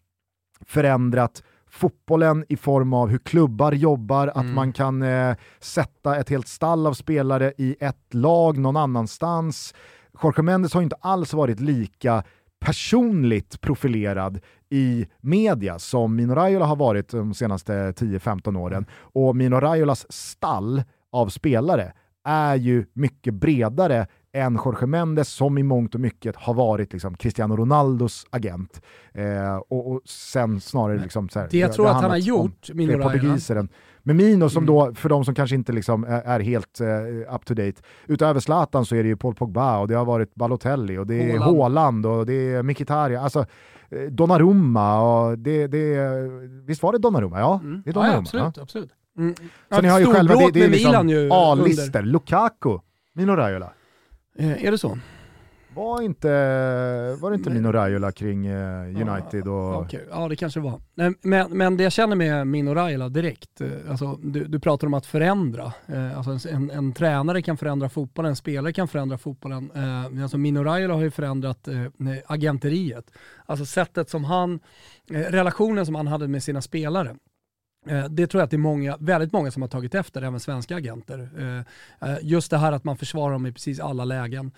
förändrat fotbollen i form av hur klubbar jobbar, mm. att man kan eh, sätta ett helt stall av spelare i ett lag någon annanstans. Jorge Mendes har inte alls varit lika personligt profilerad i media som Mino Raiola har varit de senaste 10-15 åren. Och Mino Raiolas stall av spelare är ju mycket bredare än Jorge Mendes som i mångt och mycket har varit liksom Cristiano Ronaldos agent. Eh, och, och, sen snarare liksom så här, Det jag tror att han har gjort, Mino Raiola, med Mino som mm. då, för de som kanske inte liksom är helt uh, up to date, utöver Zlatan så är det ju Paul Pogba och det har varit Balotelli och det är Haaland och det är Mkhitaryan, alltså eh, Donnarumma och det, det, visst var det Donnarumma? Ja, mm. det är Donnarumma. Ja, absolut, ja. absolut. Mm. Så ni har ju själva, det, det är liksom A-lister, Lukaku, Mino Raiola. Eh, är det så? Var, inte, var det inte Mino Raiola kring eh, United? Och... Okay. Ja det kanske var. Men, men det jag känner med Mino Raiola direkt, eh, alltså, du, du pratar om att förändra. Eh, alltså en, en, tränare kan förändra fotbollen, en spelare kan förändra fotbollen. Alltså Mino Raiola har ju förändrat agenteriet. Alltså sättet som han, relationen som han hade med sina spelare. Eh, det tror jag att det är många, väldigt många som har tagit efter, även svenska agenter. Eh, eh, just det här att man försvarar dem i precis alla lägen.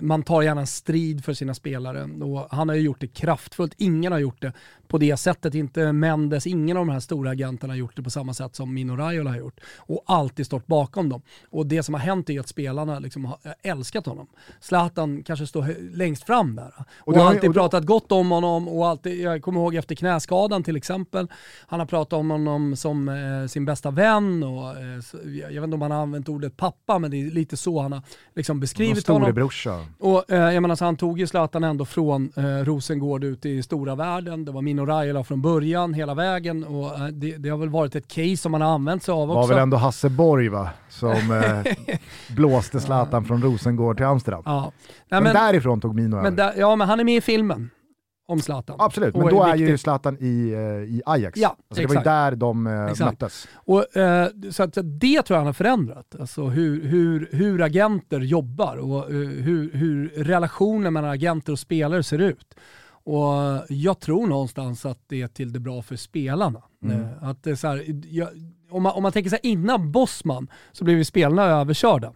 Man tar gärna en strid för sina spelare och han har ju gjort det kraftfullt. Ingen har gjort det på det sättet. Inte Mendes, ingen av de här stora agenterna har gjort det på samma sätt som Mino Raiola har gjort. Och alltid stått bakom dem. Och det som har hänt är att spelarna liksom har älskat honom. Zlatan kanske står längst fram där. Och, och har alltid och pratat gott om honom och alltid, jag kommer ihåg efter knäskadan till exempel, han har pratat om honom som eh, sin bästa vän och eh, jag vet inte om han har använt ordet pappa men det är lite så han har liksom beskrivit honom. Brorsa. Och eh, jag menar, så han tog ju Zlatan ändå från eh, Rosengård ut i stora världen. Det var min Mino Raiola från början hela vägen och eh, det, det, har väl varit ett case som man har använt sig av också. Det var väl ändå Hasse Borg va? Som eh, <laughs> blåste Zlatan från Rosengård till Amsterdam. Ja. Nej, men, men, därifrån tog Mino men där, Ja men han är med i filmen om Zlatan. Absolut, men då är, är ju Zlatan i, uh, i Ajax. Ja, alltså det var ju där de uh, möttes. Och, uh, så att, det tror jag han har förändrat. Alltså hur, hur, hur agenter jobbar och hur, hur relationen mellan agenter och spelare ser ut. Och jag tror någonstans att det är till det bra för spelarna. Mm. Eh, att det så här, jag, om, man, om man tänker sig innan Bosman så blev spelarna överkörda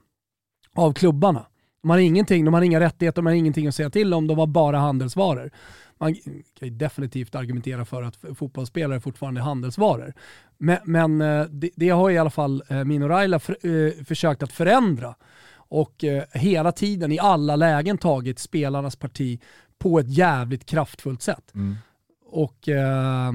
av klubbarna. De har ingenting, de har inga rättigheter, de har ingenting att säga till om, de var bara handelsvaror. Man kan ju definitivt argumentera för att fotbollsspelare fortfarande är handelsvaror. Men, men eh, det, det, har i alla fall eh, Mino Raila för, försökt att förändra och hela tiden i alla lägen tagit spelarnas parti på ett jävligt kraftfullt sätt. Mm och eh,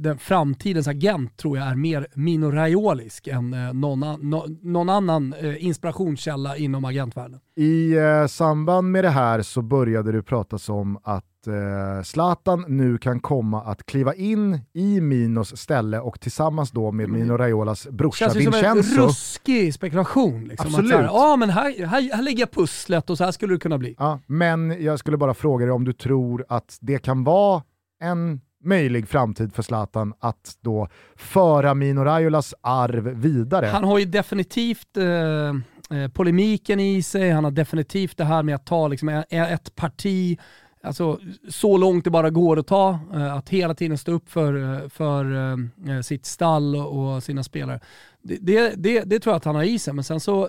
den framtidens agent tror jag är mer Mino Raiolisk än eh, någon, no, någon, annan eh, inspirationskälla inom agentvärlden. I eh, samband med det här så började det pratas om att eh, Zlatan nu kan komma att kliva in i Minos ställe och tillsammans då med Mino Raiolas brorsa Känns Vincenzo. Känns som en ruskig spekulation. Liksom, Absolut. Att här, ah, men här, här, här lägger jag pusslet och så här skulle det kunna bli. Ja, men jag skulle bara fråga dig om du tror att det kan vara en möjlig framtid för Zlatan att då föra Mino Raiolas arv vidare. Han har ju definitivt eh, eh polemiken i sig, han har definitivt det här med att ta liksom, e-, e-, ett parti alltså, så långt det bara går att ta, eh, att hela tiden stå upp för, eh, för eh, eh, sitt stall och sina spelare. Det, det, det, det, tror jag att han har i sig, men sen så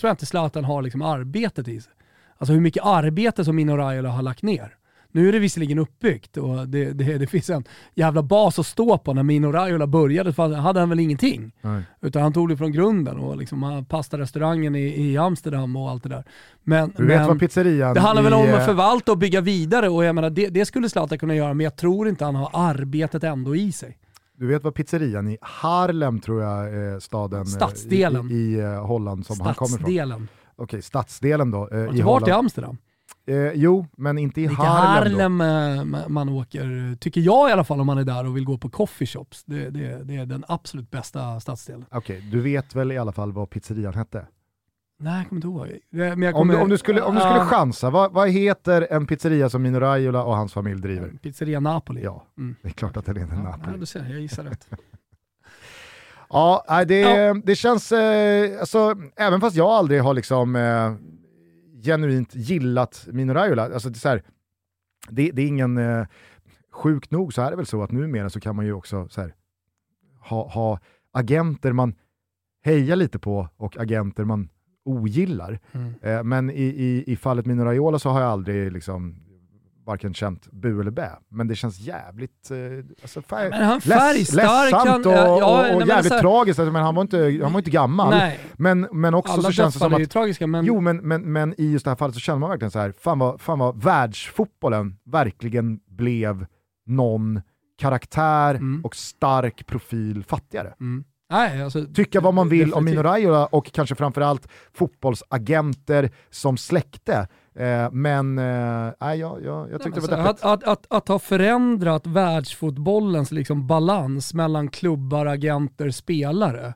tror jag inte Zlatan har liksom arbetet i sig. Alltså hur mycket arbete som Mino Raiola har lagt ner. Nu är det visserligen uppbyggt och det, det, det, finns en jävla bas att stå på. När Mino Raiola började hade han väl ingenting. Nej. Utan han tog det från grunden och liksom pastarestaurangen i, i Amsterdam och allt det där. Men, du vet men, vad pizzerian Det handlar väl om att eh, förvalta och bygga vidare och jag menar, det, det skulle Zlatan kunna göra men jag tror inte han har arbetet ändå i sig. Du vet vad pizzerian i Harlem tror jag är staden eh, Stadsdelen. i, i, i eh, Holland som han kommer ifrån. Stadsdelen. Okej, stadsdelen då. Eh, varit i Amsterdam? Eh, jo, men inte i Lite Harlem. Harlem då. man åker, tycker jag i alla fall om man är där och vill gå på coffeeshops. Det, det, det är den absolut bästa stadsdelen. Okej, okay, du vet väl i alla fall vad pizzerian hette? Nej, jag kommer inte ihåg. Men jag kommer, om, du, om, du skulle, om du skulle chansa, vad, vad heter en pizzeria som Mino Raiola och hans familj driver? Pizzeria Napoli. Ja, mm. det är klart att det heter ja, Napoli. Ja, du ser, jag gissar rätt. <laughs> ja, det, ja. det känns, eh, alltså, även fast jag aldrig har liksom eh, genuint gillat Mino Raiola. Alltså det, är så här, det, det, är ingen... Eh, sjukt nog så är det väl så att numera så kan man ju också så här, ha, ha agenter man hejar lite på och agenter man ogillar. Mm. Eh, men i, i, i fallet Mino Raiola så har jag aldrig liksom varken känt bu eller bä. Men det känns jävligt eh, alltså färg, men han färgstark, ledsamt och, ja, och, och jävligt här... tragiskt. Alltså, men han var inte, han var inte gammal. Nej. Men, men också Alla så känns det som att... tragiska, men... Jo, men, men, men i just det här fallet så känner man verkligen så här, fan vad, fan vad världsfotbollen verkligen blev någon karaktär mm. och stark profil fattigare. Mm. Nej, alltså, Tycka vad man vill definitivt. om Mino Raiola och kanske framförallt fotbollsagenter som släkte. Eh, men eh, jag, jag, jag tyckte Nej, det var alltså, att, att, att, att, ha förändrat världsfotbollens liksom balans mellan klubbar, agenter, spelare,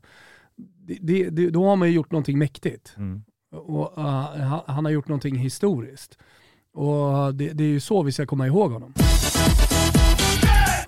det, det, då har man ju gjort någonting mäktigt. Mm. Och, uh, han har gjort någonting historiskt. Och det, det är ju så vi ska komma ihåg honom.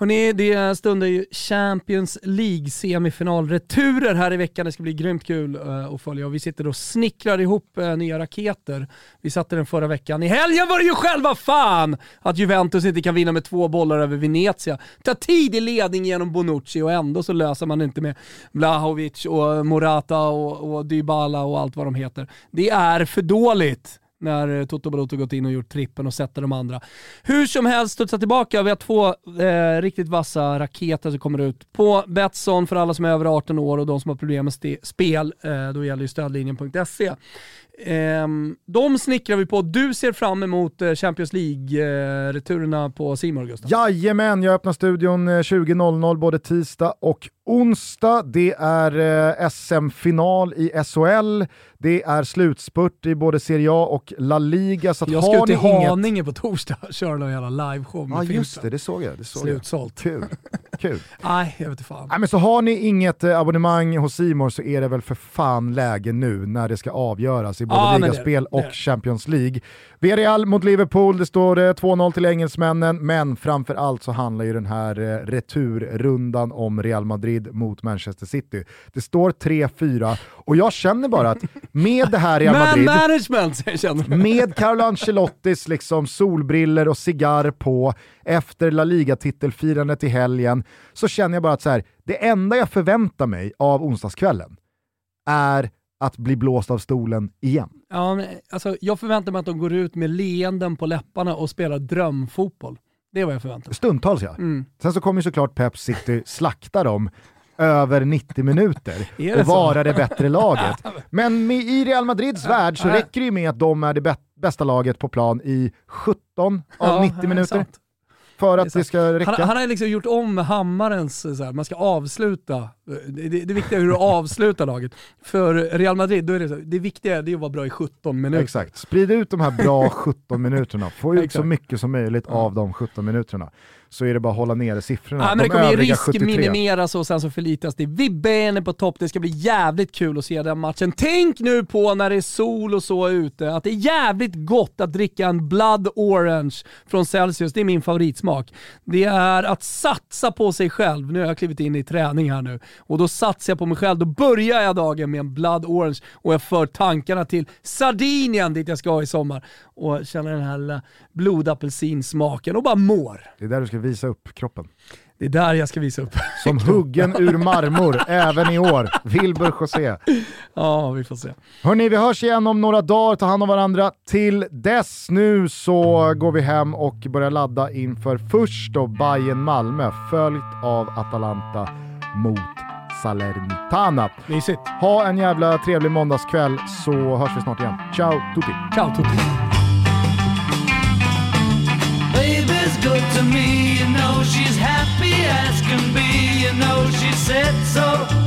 Hörrni, det stundar ju Champions League semifinalreturer här i veckan. Det ska bli grymt kul eh, att följa. Och vi sitter och snickrar ihop eh, nya raketer. Vi satte den förra veckan. I helgen var det ju själva fan att Juventus inte kan vinna med två bollar över Venezia. Ta tid i ledning genom Bonucci och ändå så löser man inte med Vlahovic och Morata och, och Dybala och allt vad de heter. Det är för dåligt när eh, Toto Balotto gått in och gjort trippen och sätter de andra. Hur som helst, studsa tillbaka. Vi har två eh, riktigt vassa raketer som kommer ut på Betsson för alla som är över 18 år och de som har problem med spel. Eh, då gäller ju stödlinjen.se. Um, de snickrar vi på. Du ser fram emot uh, Champions League-returerna på Simon Gustav? Jajamän, jag öppnar studion 20.00 eh, både tisdag och onsdag. Det är uh, SM-final i SHL. Det är slutspurt i både Serie A och La Liga. Så jag ska ut till Haninge inget... på torsdag och köra någon jävla liveshow med Ja just det, det såg jag. Det såg Slutsålt. Kul. Kul. <laughs> Nej, jag vet inte fan. Nej, men så har ni inget abonnemang hos Simor så är det väl för fan läge nu när det ska avgöras i både ah, ligaspel och Champions League. Villarreal mot Liverpool, det står 2-0 till engelsmännen, men framför allt så handlar ju den här eh, returrundan om Real Madrid mot Manchester City. Det står 3-4 och jag känner bara att med det här Real <laughs> Madrid, Man management, känner med Carlo Ancelottis liksom solbriller och cigarr på efter La Liga-titelfirandet i helgen, så känner jag bara att så här, det enda jag förväntar mig av onsdagskvällen är att bli blåst av stolen igen. Ja, men, alltså, jag förväntar mig att de går ut med leenden på läpparna och spelar drömfotboll. Det är vad jag förväntar mig. Stundtals ja. Mm. Sen så kommer ju såklart Pep City slakta dem över 90 minuter <laughs> och vara det bättre laget. <laughs> Men med, i Real Madrids värld så räcker det ju med att de är det bästa laget på plan i 17 av ja, 90 minuter. För att det ska räcka. Han, han har liksom gjort om hammarens, så här, man ska avsluta. Det, det, det viktiga är hur du avslutar laget. För Real Madrid, då är det så, det viktiga är att vara bra i 17 minuter. Exakt, sprid ut de här bra <laughs> 17 minuterna. Få ut så mycket som möjligt av de 17 minuterna. Så är det bara att hålla nere siffrorna. Ja, men de det kommer ju övriga risk 73. minimeras och sen så förlitas det. Vibben är på topp, det ska bli jävligt kul att se den matchen. Tänk nu på när det är sol och så ute, att det är jävligt gott att dricka en Blood Orange från Celsius. Det är min favoritsmak. Det är att satsa på sig själv. Nu har jag klivit in i träning här nu och då satsar jag på mig själv. Då börjar jag dagen med en Blood Orange och jag för tankarna till Sardinien dit jag ska i sommar och känner den här blodapelsinsmaken och bara mår. Det är där du ska visa upp kroppen. Det är där jag ska visa upp. <laughs> Som huggen ur marmor, <laughs> även i år. Wilbur José. Ja, vi får se. Hörni, vi hörs igen om några dagar. Ta hand om varandra. Till dess nu så går vi hem och börjar ladda inför först då Bayern Malmö följt av Atalanta mot Salernitana. Mysigt. Ha en jävla trevlig måndagskväll så hörs vi snart igen. Ciao tutti! Ciao Tutti. Good to me, you know she's happy as can be, you know she said so.